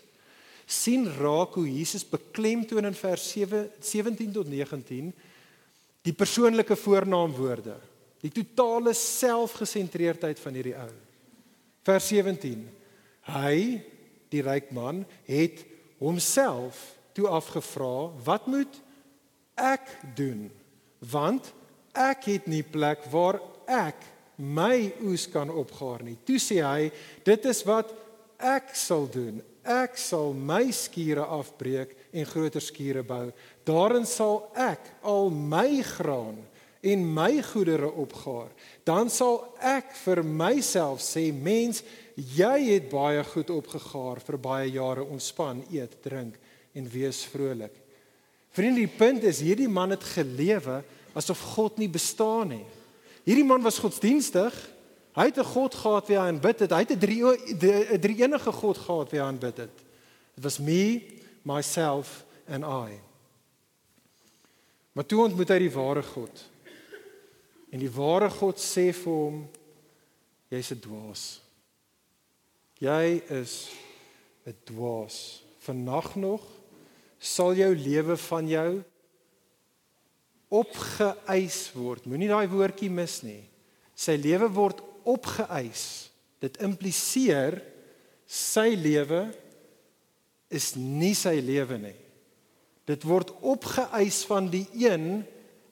sien raak hoe Jesus beklemtoon in vers 7 17 tot 19 die persoonlike voornaamwoorde. Die totale selfgesentreerdheid van hierdie ou. Vers 17. Hy die ryk man het homself toe afgevra, "Wat moet ek doen? Want ek het nie plek waar ek my oes kan opgaar nie." Toe sê hy, "Dit is wat ek sal doen. Ek sal my skure afbreek en groter skure bou. Daarin sal ek al my graan en my goedere opgaar. Dan sal ek vir myself sê, mens, jy het baie goed opgegaar vir baie jare ontspan, eet, drink en wees vrolik. Vriende, die punt is hierdie man het gelewe asof God nie bestaan nie. Hierdie man was godsdienstig. Hy het 'n God gehad wie hy aanbid het. Hy het 'n drie 'n drie enige God gehad wie hy aanbid het. Dit was me, myself and I. Maar toe ontmoet hy die ware God. En die ware God sê vir hom jy's 'n dwaas. Jy is 'n dwaas. Vannag nog sal jou lewe van jou opgeëis word. Moenie daai woordjie mis nie. Sy lewe word opgeëis. Dit impliseer sy lewe is nie sy lewe nie. Dit word opgeëis van die een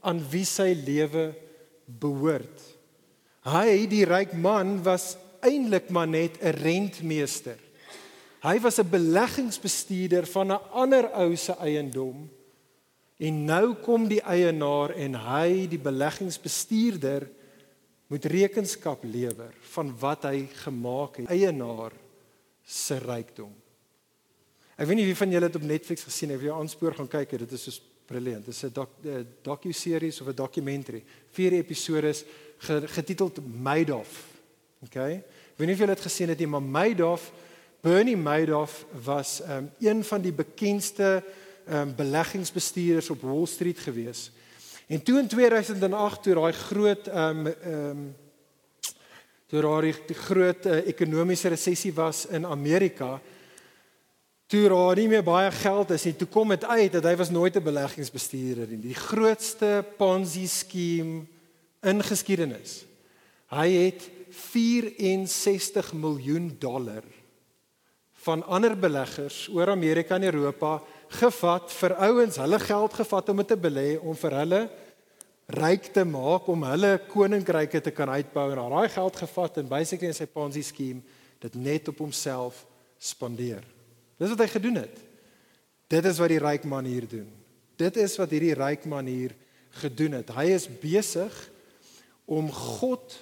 aan wie sy lewe behoort. Hy, die ryk man, was eintlik maar net 'n rentmeester. Hy was 'n beleggingsbestuurder van 'n ander ou se eiendom. En nou kom die eienaar en hy, die beleggingsbestuurder, moet rekenskap lewer van wat hy gemaak het. Eienaar se rykdom. Ek weet nie wie van julle dit op Netflix gesien het of jy aanspoor gaan kyk. Dit is so briljant. Dit is 'n doc, docu-series of 'n documentary. Vier episode getiteld Madoff. Okay? Ek weet nie of julle dit gesien het nie, maar Madoff, Bernie Madoff was um, een van die bekendste um, beleggingsbestuurders op Wall Street gewees. En toe in 2008 toe daai groot ehm um, ehm um, toe daai groot uh, ekonomiese resessie was in Amerika, toe raai nie meer baie geld is nie. Toe kom dit uit dat hy was nooit 'n beleggingsbestuurder nie. Die grootste Ponzi skema in geskiedenis. Hy het 64 miljoen dollar van ander beleggers oor Amerika en Europa gevat vir ouens, hulle geld gevat om dit te belê om vir hulle ryk te maak om hulle koninkryke te kan uitbou en daai geld gevat en basically in sy Ponzi skema dit net op homself spandeer. Dis wat hy gedoen het. Dit is wat die ryk man hier doen. Dit is wat hierdie ryk man hier gedoen het. Hy is besig om God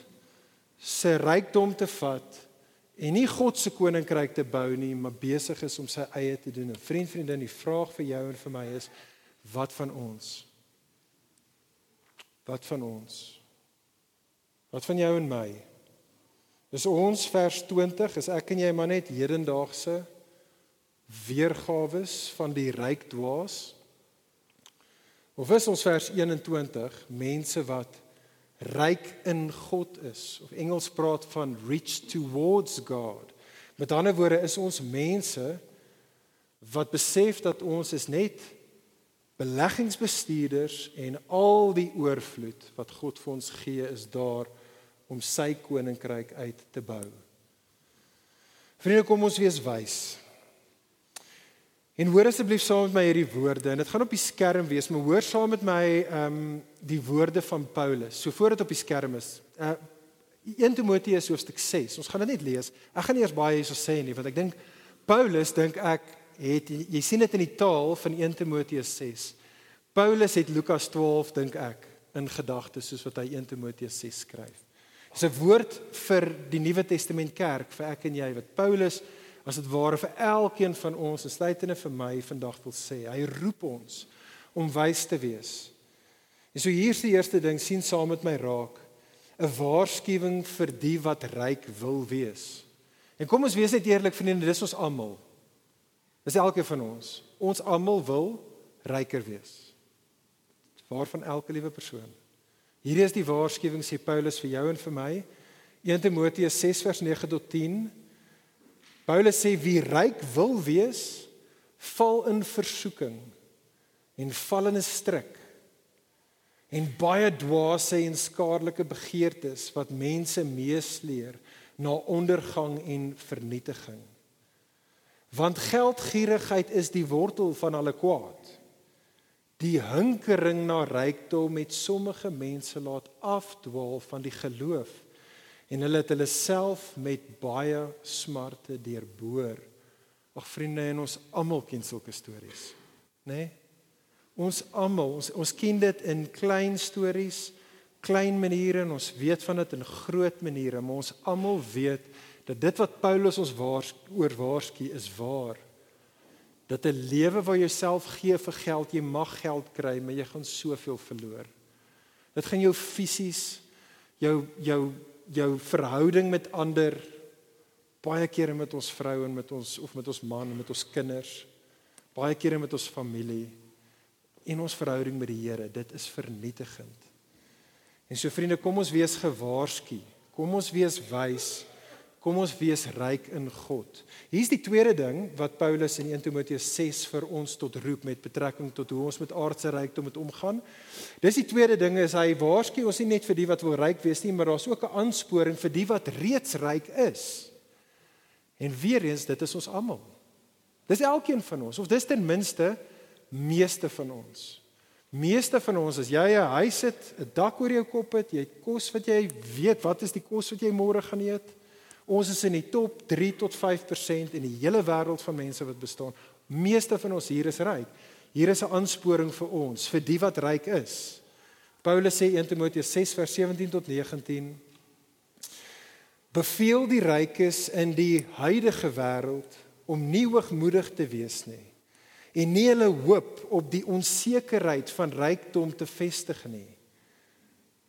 se rykdom te vat en nie God se koninkryk te bou nie, maar besig is om sy eie te doen. 'n Vriend, vriendin, die vraag vir jou en vir my is wat van ons? Wat van ons? Wat van jou en my? Dis ons vers 20, is ek en jy maar net hedendaagse weergawe van die ryk dwaas? Of is ons vers 21 mense wat ryk in God is of Engels praat van rich towards God. Met ander woorde is ons mense wat besef dat ons is net beleggingsbestuurders en al die oorvloed wat God vir ons gee is daar om sy koninkryk uit te bou. Vriende, kom ons wees wys. En hoor asseblief saam met my hierdie woorde en dit gaan op die skerm wees, maar hoor saam met my ehm um, die woorde van Paulus. So voor dit op die skerm is. Uh 1 Timoteus hoofstuk 6. Ons gaan dit net lees. Ek gaan nie eers baie hierso sê nie want ek dink Paulus dink ek het jy sien dit in die taal van 1 Timoteus 6. Paulus het Lukas 12 dink ek in gedagtes soos wat hy 1 Timoteus 6 skryf. Dis 'n woord vir die Nuwe Testament kerk vir ek en jy wat Paulus as dit ware vir elkeen van ons, insluitende vir my vandag wil sê. Hy roep ons om wys te wees. En so hier's die eerste ding, sien saam met my raak, 'n waarskuwing vir die wat ryk wil wees. En kom ons wees net eerlik vriende, dis ons almal. Dis elkeen van ons. Ons almal wil ryker wees. Waarvan elke liewe persoon. Hierdie is die waarskuwing sê Paulus vir jou en vir my. 1 Timoteus 6 vers 9 tot 10 Paulus sê wie ryk wil wees, val in versoeking en val in 'n struik en baie dwaase en skadelike begeertes wat mense meesleer na ondergang en vernietiging. Want geldgierigheid is die wortel van alle kwaad. Die hinkering na rykdom het sommige mense laat afdwaal van die geloof en hulle het hulle self met baie smarte deurboor. Ag vriende, en ons almal ken sulke stories, nê? Nee? Ons almal, ons ons ken dit in klein stories, klein maniere en ons weet van dit in groot maniere, maar ons almal weet dat dit wat Paulus ons waars, oor waarsku is waar. Dat 'n lewe waar jy jouself gee vir geld, jy mag geld kry, maar jy gaan soveel verloor. Dit gaan jou fisies jou jou jou verhouding met ander baie kere met ons vrou en met ons of met ons man en met ons kinders baie kere met ons familie en ons verhouding met die Here dit is vernietigend. En so vriende kom ons wees gewaarsku kom ons wees wys Kom ons wees ryk in God. Hier's die tweede ding wat Paulus in 1 Timoteus 6 vir ons tot roep met betrekking tot hoe ons met aardse rykdom moet omgaan. Dis die tweede ding is hy waarsku ons nie net vir die wat wil ryk wees nie, maar daar's ook 'n aansporing vir die wat reeds ryk is. En weer eens, dit is ons almal. Dis elkeen van ons of dis ten minste meeste van ons. Meeste van ons as jy 'n huis het, 'n dak oor jou kop het, jy het kos wat jy weet wat is die kos wat jy môre gaan eet? Ons is in die top 3 tot 5% in die hele wêreld van mense wat bestaan. Meeste van ons hier is ryk. Hier is 'n aansporing vir ons, vir die wat ryk is. Paulus sê 1 Timoteus 6 vers 17 tot 19 Beveel die rykes in die huidige wêreld om nie hoogmoedig te wees nie en nie hulle hoop op die onsekerheid van rykdom te vestig nie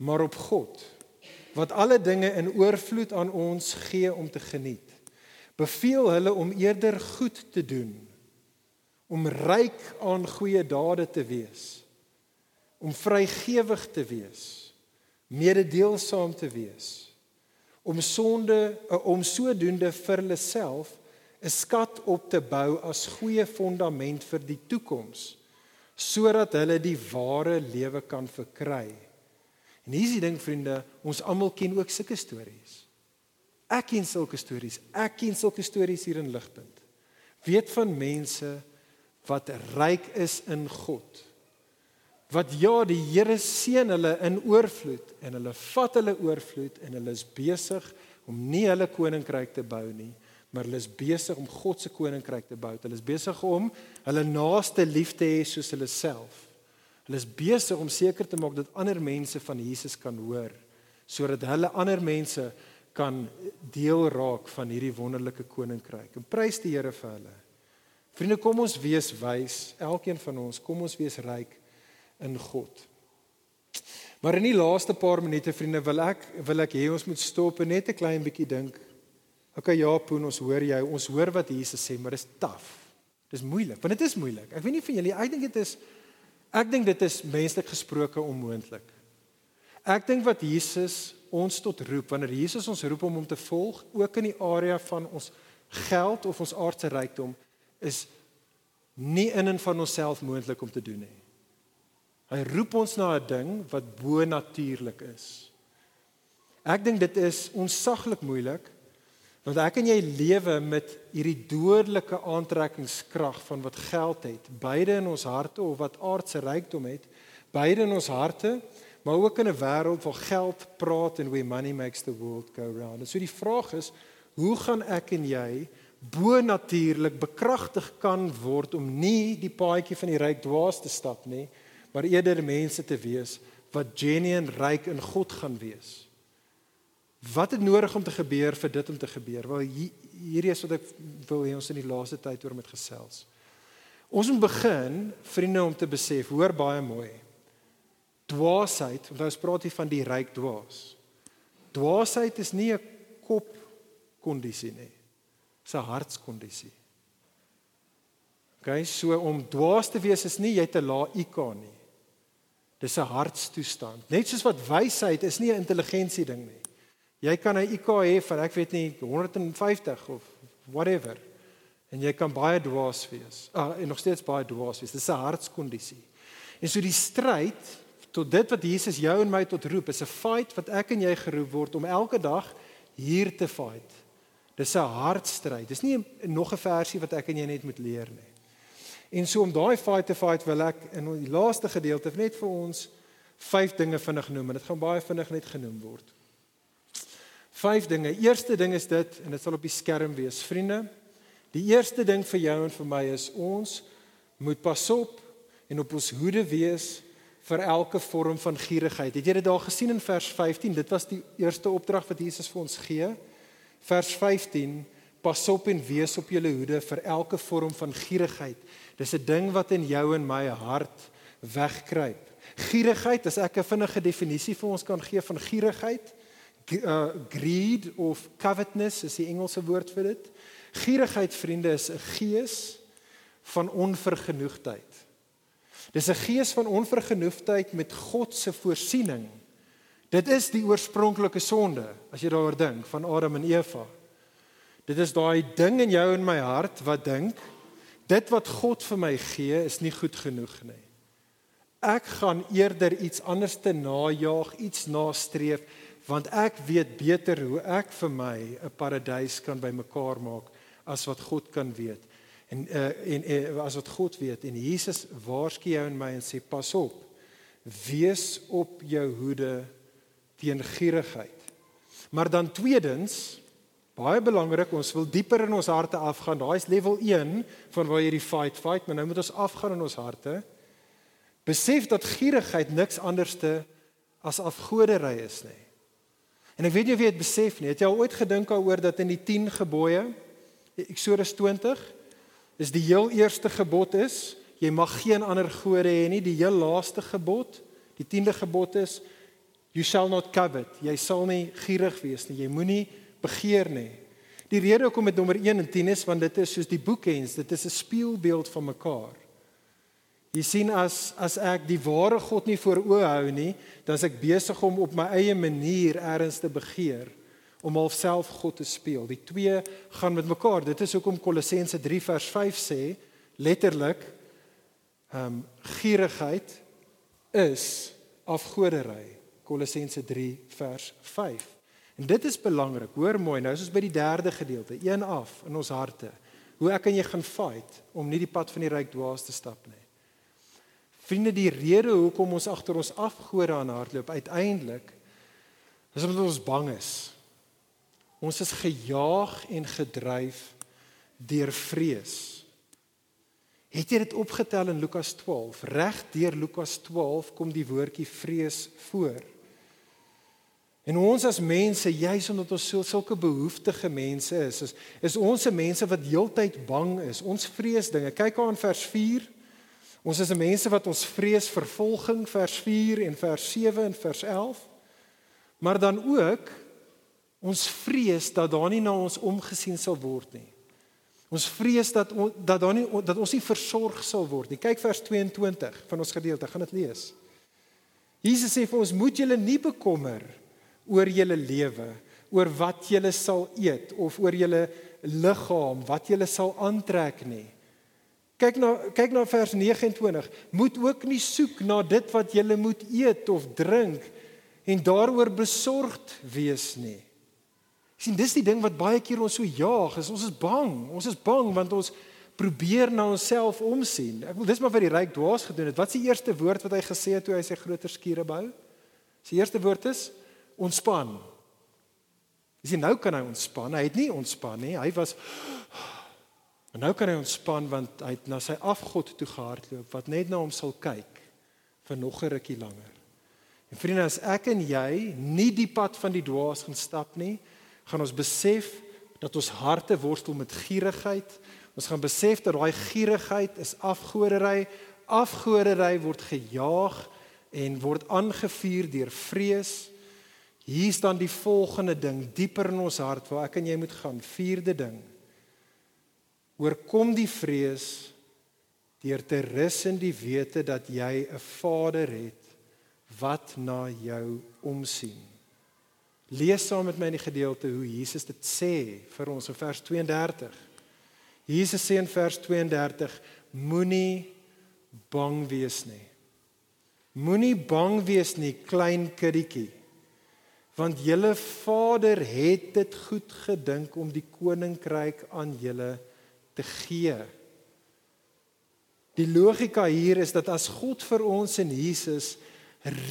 maar op God wat alle dinge in oorvloed aan ons gee om te geniet. Beveel hulle om eerder goed te doen, om ryk aan goeie dade te wees, om vrygewig te wees, mededeelsaam te wees, om sonde om sodoende vir hulle self 'n skat op te bou as goeie fondament vir die toekoms sodat hulle die ware lewe kan verkry En hier is die ding vriende, ons almal ken ook sulke stories. Ek ken sulke stories. Ek ken sulke stories hier in Ligpunt. Weet van mense wat ryk is in God. Wat ja, die Here seën hulle in oorvloed en hulle vat hulle oorvloed en hulle is besig om nie hulle koninkryk te bou nie, maar hulle is besig om God se koninkryk te bou. Hulle is besig om hulle naaste lief te hê soos hulle self. Hulle is besig om seker te maak dat ander mense van Jesus kan hoor sodat hulle ander mense kan deel raak van hierdie wonderlike koninkryk. En prys die Here vir hulle. Vriende, kom ons wees wys, elkeen van ons, kom ons wees ryk in God. Maar in die laaste paar minute, vriende, wil ek wil ek hê ons moet stop en net 'n klein bietjie dink Okay ja, Poen, ons hoor jou. Ons hoor wat Jesus sê, maar dit is taaf. Dis moeilik, want dit is moeilik. Ek weet nie vir julle, ek dink dit is ek dink dit is menslik gesproke onmoontlik. Ek dink wat Jesus ons tot roep, wanneer Jesus ons roep om hom te volg, ook in die area van ons geld of ons aardse rykdom, is nie in en van onsself moontlik om te doen nie. Hy roep ons na 'n ding wat bo natuurlik is. Ek dink dit is onsaglik moeilik Want ek en jy lewe met hierdie dodelike aantrekkingskrag van wat geld het, beide in ons harte of wat aardse rykdom het, beide in ons harte, maar ook in 'n wêreld waar geld praat en we money makes the world go round. En so die vraag is, hoe gaan ek en jy bo natuurlik bekragtig kan word om nie die paadjie van die ryk dwaas te stap nie, maar eerder mense te wees wat genuine ryk in God gaan wees. Wat het nodig om te gebeur vir dit om te gebeur? Wel hierdie is wat ek wil hê ons in die laaste tyd oor met gesels. Ons moet begin vriende om te besef, hoor baie mooi. Dwaasheid, want ons praat hier van die ryk dwaas. Dwaasheid is nie 'n kop kondisie nie. Dis 'n hartskondisie. Okay, so om dwaas te wees is nie jy te lae IQ nie. Dis 'n hartstoestand. Net soos wat wysheid is nie 'n intelligensie ding nie. Jy kan 'n IQ hê van ek weet nie 150 of whatever. En jy kan baie dwaas wees. Ah, en nog steeds baie dwaas wees. Dis 'n hartskondisie. En so die stryd tot dit wat Jesus jou en my tot roep, is 'n fight wat ek en jy geroep word om elke dag hier te fight. Dis 'n hartstryd. Dis nie nog 'n versie wat ek en jy net moet leer nie. En so om daai fight te fight wil ek in die laaste gedeelte net vir ons vyf dinge vinnig noem en dit gaan baie vinnig net genoem word. Vyf dinge. Eerste ding is dit en dit sal op die skerm wees. Vriende, die eerste ding vir jou en vir my is ons moet pas op en op ons hoede wees vir elke vorm van gierigheid. Het jy dit daar gesien in vers 15? Dit was die eerste opdrag wat Jesus vir ons gee. Vers 15: Pas op en wees op julle hoede vir elke vorm van gierigheid. Dis 'n ding wat in jou en my hart wegkruip. Gierigheid, as ek 'n vinnige definisie vir ons kan gee van gierigheid, uh, greed of covetousness is die Engelse woord vir dit. Gierigheid vriende is 'n gees van onvergenoegdheid. Dis 'n gees van onvergenoegdheid met God se voorsiening. Dit is die oorspronklike sonde as jy daaroor dink van Adam en Eva. Dit is daai ding in jou en my hart wat dink dit wat God vir my gee is nie goed genoeg nie. Ek gaan eerder iets anders te najag, iets nastreef want ek weet beter hoe ek vir my 'n paradys kan bymekaar maak as wat God kan weet. En uh, en uh, as wat God weet en Jesus waarsku jou en my en sê pas op. Wees op jou hoede teen gierigheid. Maar dan tweedens baie belangrik, ons wil dieper in ons harte afgaan. Daai is level 1 van waar jy die fight fight, maar nou moet ons afgaan in ons harte. Besef dat gierigheid niks anderste as afgodery is nie. En ek weet nie of jy dit besef nie. Het jy al ooit gedink daaroor dat in die 10 gebooie Eksodus 20 is die heel eerste gebod is jy mag geen ander gode hê nie. Die heel laaste gebod, die 10de gebod is you shall not covet. Jy sal nie gierig wees nie. Jy moenie begeer nie. Die rede hoekom dit nommer 1 en 10 is want dit is soos die boekens, dit is 'n spieelbeeld van mekaar. Jy sien as as ek die ware God nie voor oë hou nie, dan is ek besig om op my eie manier ergens te begeer om alself God te speel. Die twee gaan met mekaar. Dit is hoekom Kolossense 3 vers 5 sê letterlik ehm um, gierigheid is afgodery. Kolossense 3 vers 5. En dit is belangrik. Hoor mooi, nou is ons by die derde gedeelte, een af in ons harte. hoe ek en jy gaan fight om nie die pad van die ryk dwaas te stap nie. Vriende, die rede hoekom ons agter ons afgode aan hardloop uiteindelik is omdat ons bang is. Ons is gejaag en gedryf deur vrees. Het jy dit opgetel in Lukas 12? Reg deur Lukas 12 kom die woordjie vrees voor. En ons as mense, juis omdat ons so sulke behoeftige mense is, is, is ons se mense wat heeltyd bang is. Ons vrees dinge. Kyk aan vers 4. Ons is mense wat ons vrees vervolging vers 4 en vers 7 en vers 11. Maar dan ook ons vrees dat daar nie na ons omgesien sal word nie. Ons vrees dat on, dat daar nie dat ons nie versorg sal word nie. Kyk vers 22 van ons gedeelte, gaan dit lees. Jesus sê vir ons moet julle nie bekommer oor julle lewe, oor wat julle sal eet of oor julle liggaam, wat julle sal aantrek nie. Kyk na kyk na vers 29. Moet ook nie soek na dit wat julle moet eet of drink en daaroor besorgd wees nie. Sien, dis die ding wat baie keer ons so jaag, is ons is bang. Ons is bang want ons probeer na onsself omsien. Ek wil dis maar vir die ryk dwaas gedoen het. Wat is die eerste woord wat hy gesê het toe hy sy groter skure bou? Sy eerste woord is ontspan. Dis nou kan hy ontspan. Hy het nie ontspan nie. Hy was En nou kan hy ontspan want hy het na sy afgod toe gehardloop wat net na hom sal kyk vir nog 'n rukkie langer. En vriende, as ek en jy nie die pad van die dwaas gaan stap nie, gaan ons besef dat ons harte worstel met gierigheid. Ons gaan besef dat daai gierigheid is afgodery. Afgodery word gejaag en word aangevuur deur vrees. Hier staan die volgende ding dieper in ons hart waar ek en jy moet gaan. Vierde ding. Oorkom die vrees deur te rus in die wete dat jy 'n Vader het wat na jou omsien. Lees saam met my in die gedeelte hoe Jesus dit sê vir ons in vers 32. Jesus sê in vers 32: Moenie bang wees nie. Moenie bang wees nie, klein kindertjie want julle Vader het dit goed gedink om die koninkryk aan julle te gee. Die logika hier is dat as God vir ons in Jesus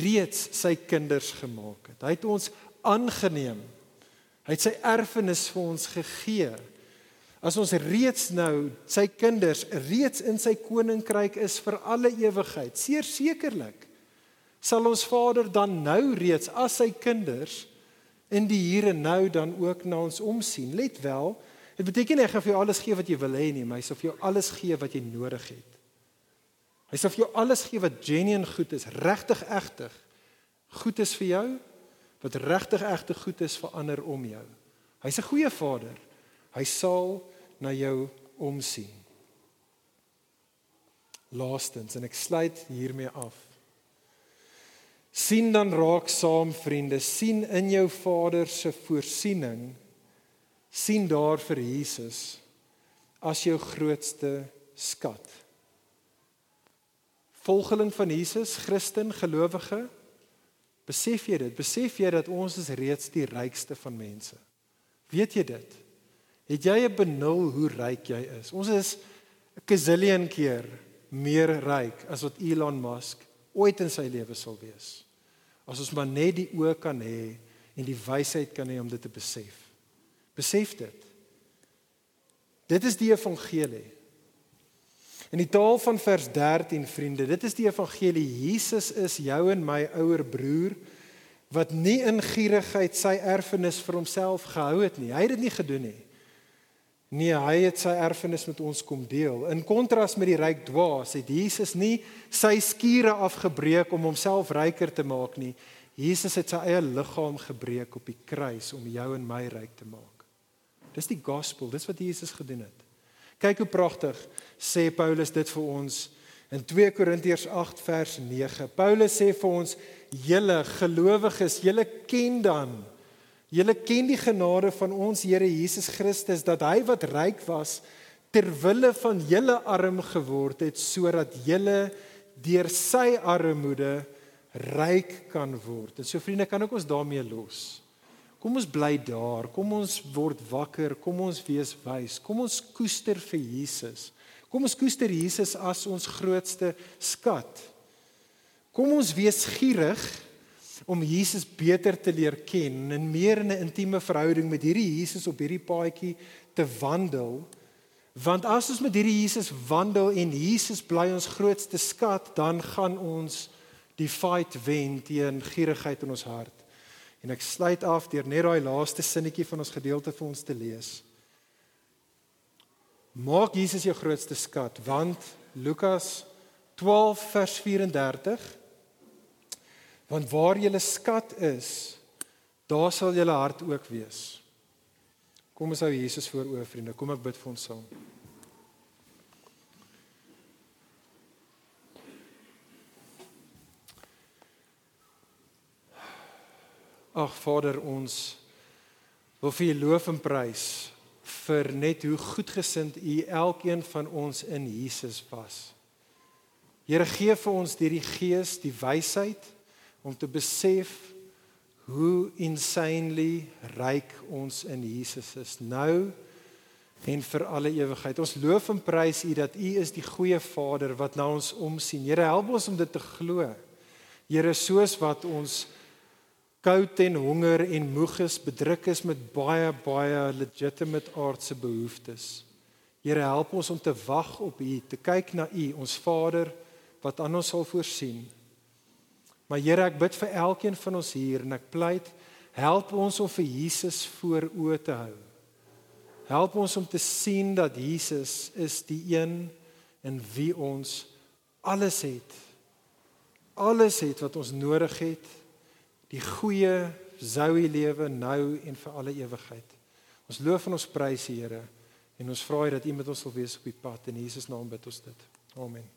reeds sy kinders gemaak het. Hy het ons aangeneem. Hy het sy erfenis vir ons gegee. As ons reeds nou sy kinders reeds in sy koninkryk is vir alle ewigheid, sekerlik sal ons Vader dan nou reeds as sy kinders in die hier en nou dan ook na ons omsien. Let wel, dit beteken nie hy gaan vir jou alles gee wat jy wil hê nie, maar hy sal vir jou alles gee wat jy nodig het. Hy sal vir jou alles gee wat genuine goed is, regtig egtig goed is vir jou, wat regtig egtig goed is vir ander om jou. Hy's 'n goeie Vader. Hy sal na jou omsien. Laastens en ek sluit hiermee af sien dan raak saam vriende sien in jou Vader se voorsiening sien daar vir Jesus as jou grootste skat. Volgeling van Jesus Christen gelowige besef jy dit? Besef jy dat ons is reeds die rykste van mense? Weet jy dit? Het jy 'n benul hoe ryk jy is? Ons is 'n gazillion keer meer ryk as wat Elon Musk ooit in sy lewe sal wees. As ons maar net die oë kan hê en die wysheid kan hê om dit te besef. Besef dit. Dit is die evangelie. In die taal van vers 13 vriende, dit is die evangelie. Jesus is jou en my ouer broer wat nie in gierigheid sy erfenis vir homself gehou het nie. Hy het dit nie gedoen nie. Nee, hy het sy erfenis met ons kom deel. In kontras met die ryk dwaas het Jesus nie sy skure afgebreek om homself ryker te maak nie. Jesus het sy eie liggaam gebreek op die kruis om jou en my ryk te maak. Dis die gospel, dis wat Jesus gedoen het. Kyk hoe pragtig sê Paulus dit vir ons in 2 Korintiërs 8 vers 9. Paulus sê vir ons: "Julle gelowiges, julle ken dan Julle ken die genade van ons Here Jesus Christus dat hy wat ryk was ter wille van julle arm geword het sodat julle deur sy armoede ryk kan word. En so vriende, kan ek ons daarmee los. Kom ons bly daar. Kom ons word wakker. Kom ons wees wys. Kom ons koester vir Jesus. Kom ons koester Jesus as ons grootste skat. Kom ons wees gierig om Jesus beter te leer ken en meer in 'n intieme verhouding met hierdie Jesus op hierdie paadjie te wandel. Want as ons met hierdie Jesus wandel en Jesus bly ons grootste skat, dan gaan ons die fight wen teen gierigheid in ons hart. En ek sluit af deur net daai laaste sinnetjie van ons gedeelte vir ons te lees. Maak Jesus jou grootste skat, want Lukas 12 vers 34 Want waar julle skat is, daar sal julle hart ook wees. Kom ons hou Jesus voor oor vriende. Kom ek bid vir ons saam. Ag Vader, ons wil vir U loof en prys vir net hoe goedgesind U elkeen van ons in Jesus was. Here gee vir ons deur die Gees die wysheid om te besef hoe insanely ryk ons in Jesus is nou en vir alle ewigheid. Ons loof en prys U dat U is die goeie Vader wat na ons omsien. Here help ons om dit te glo. Here soos wat ons koud en honger en moeg is, bedruk is met baie baie legitimate aardse behoeftes. Here help ons om te wag op U, te kyk na U, ons Vader wat aan ons sal voorsien. Maar Here, ek bid vir elkeen van ons hier en ek pleit, help ons om vir Jesus voor oë te hou. Help ons om te sien dat Jesus is die een in wie ons alles het. Alles het wat ons nodig het. Die goeie Zoe lewe nou en vir alle ewigheid. Ons loof en ons prys U Here en ons vra dat U met ons sal wees op die pad in Jesus naam bid ons dit. Amen.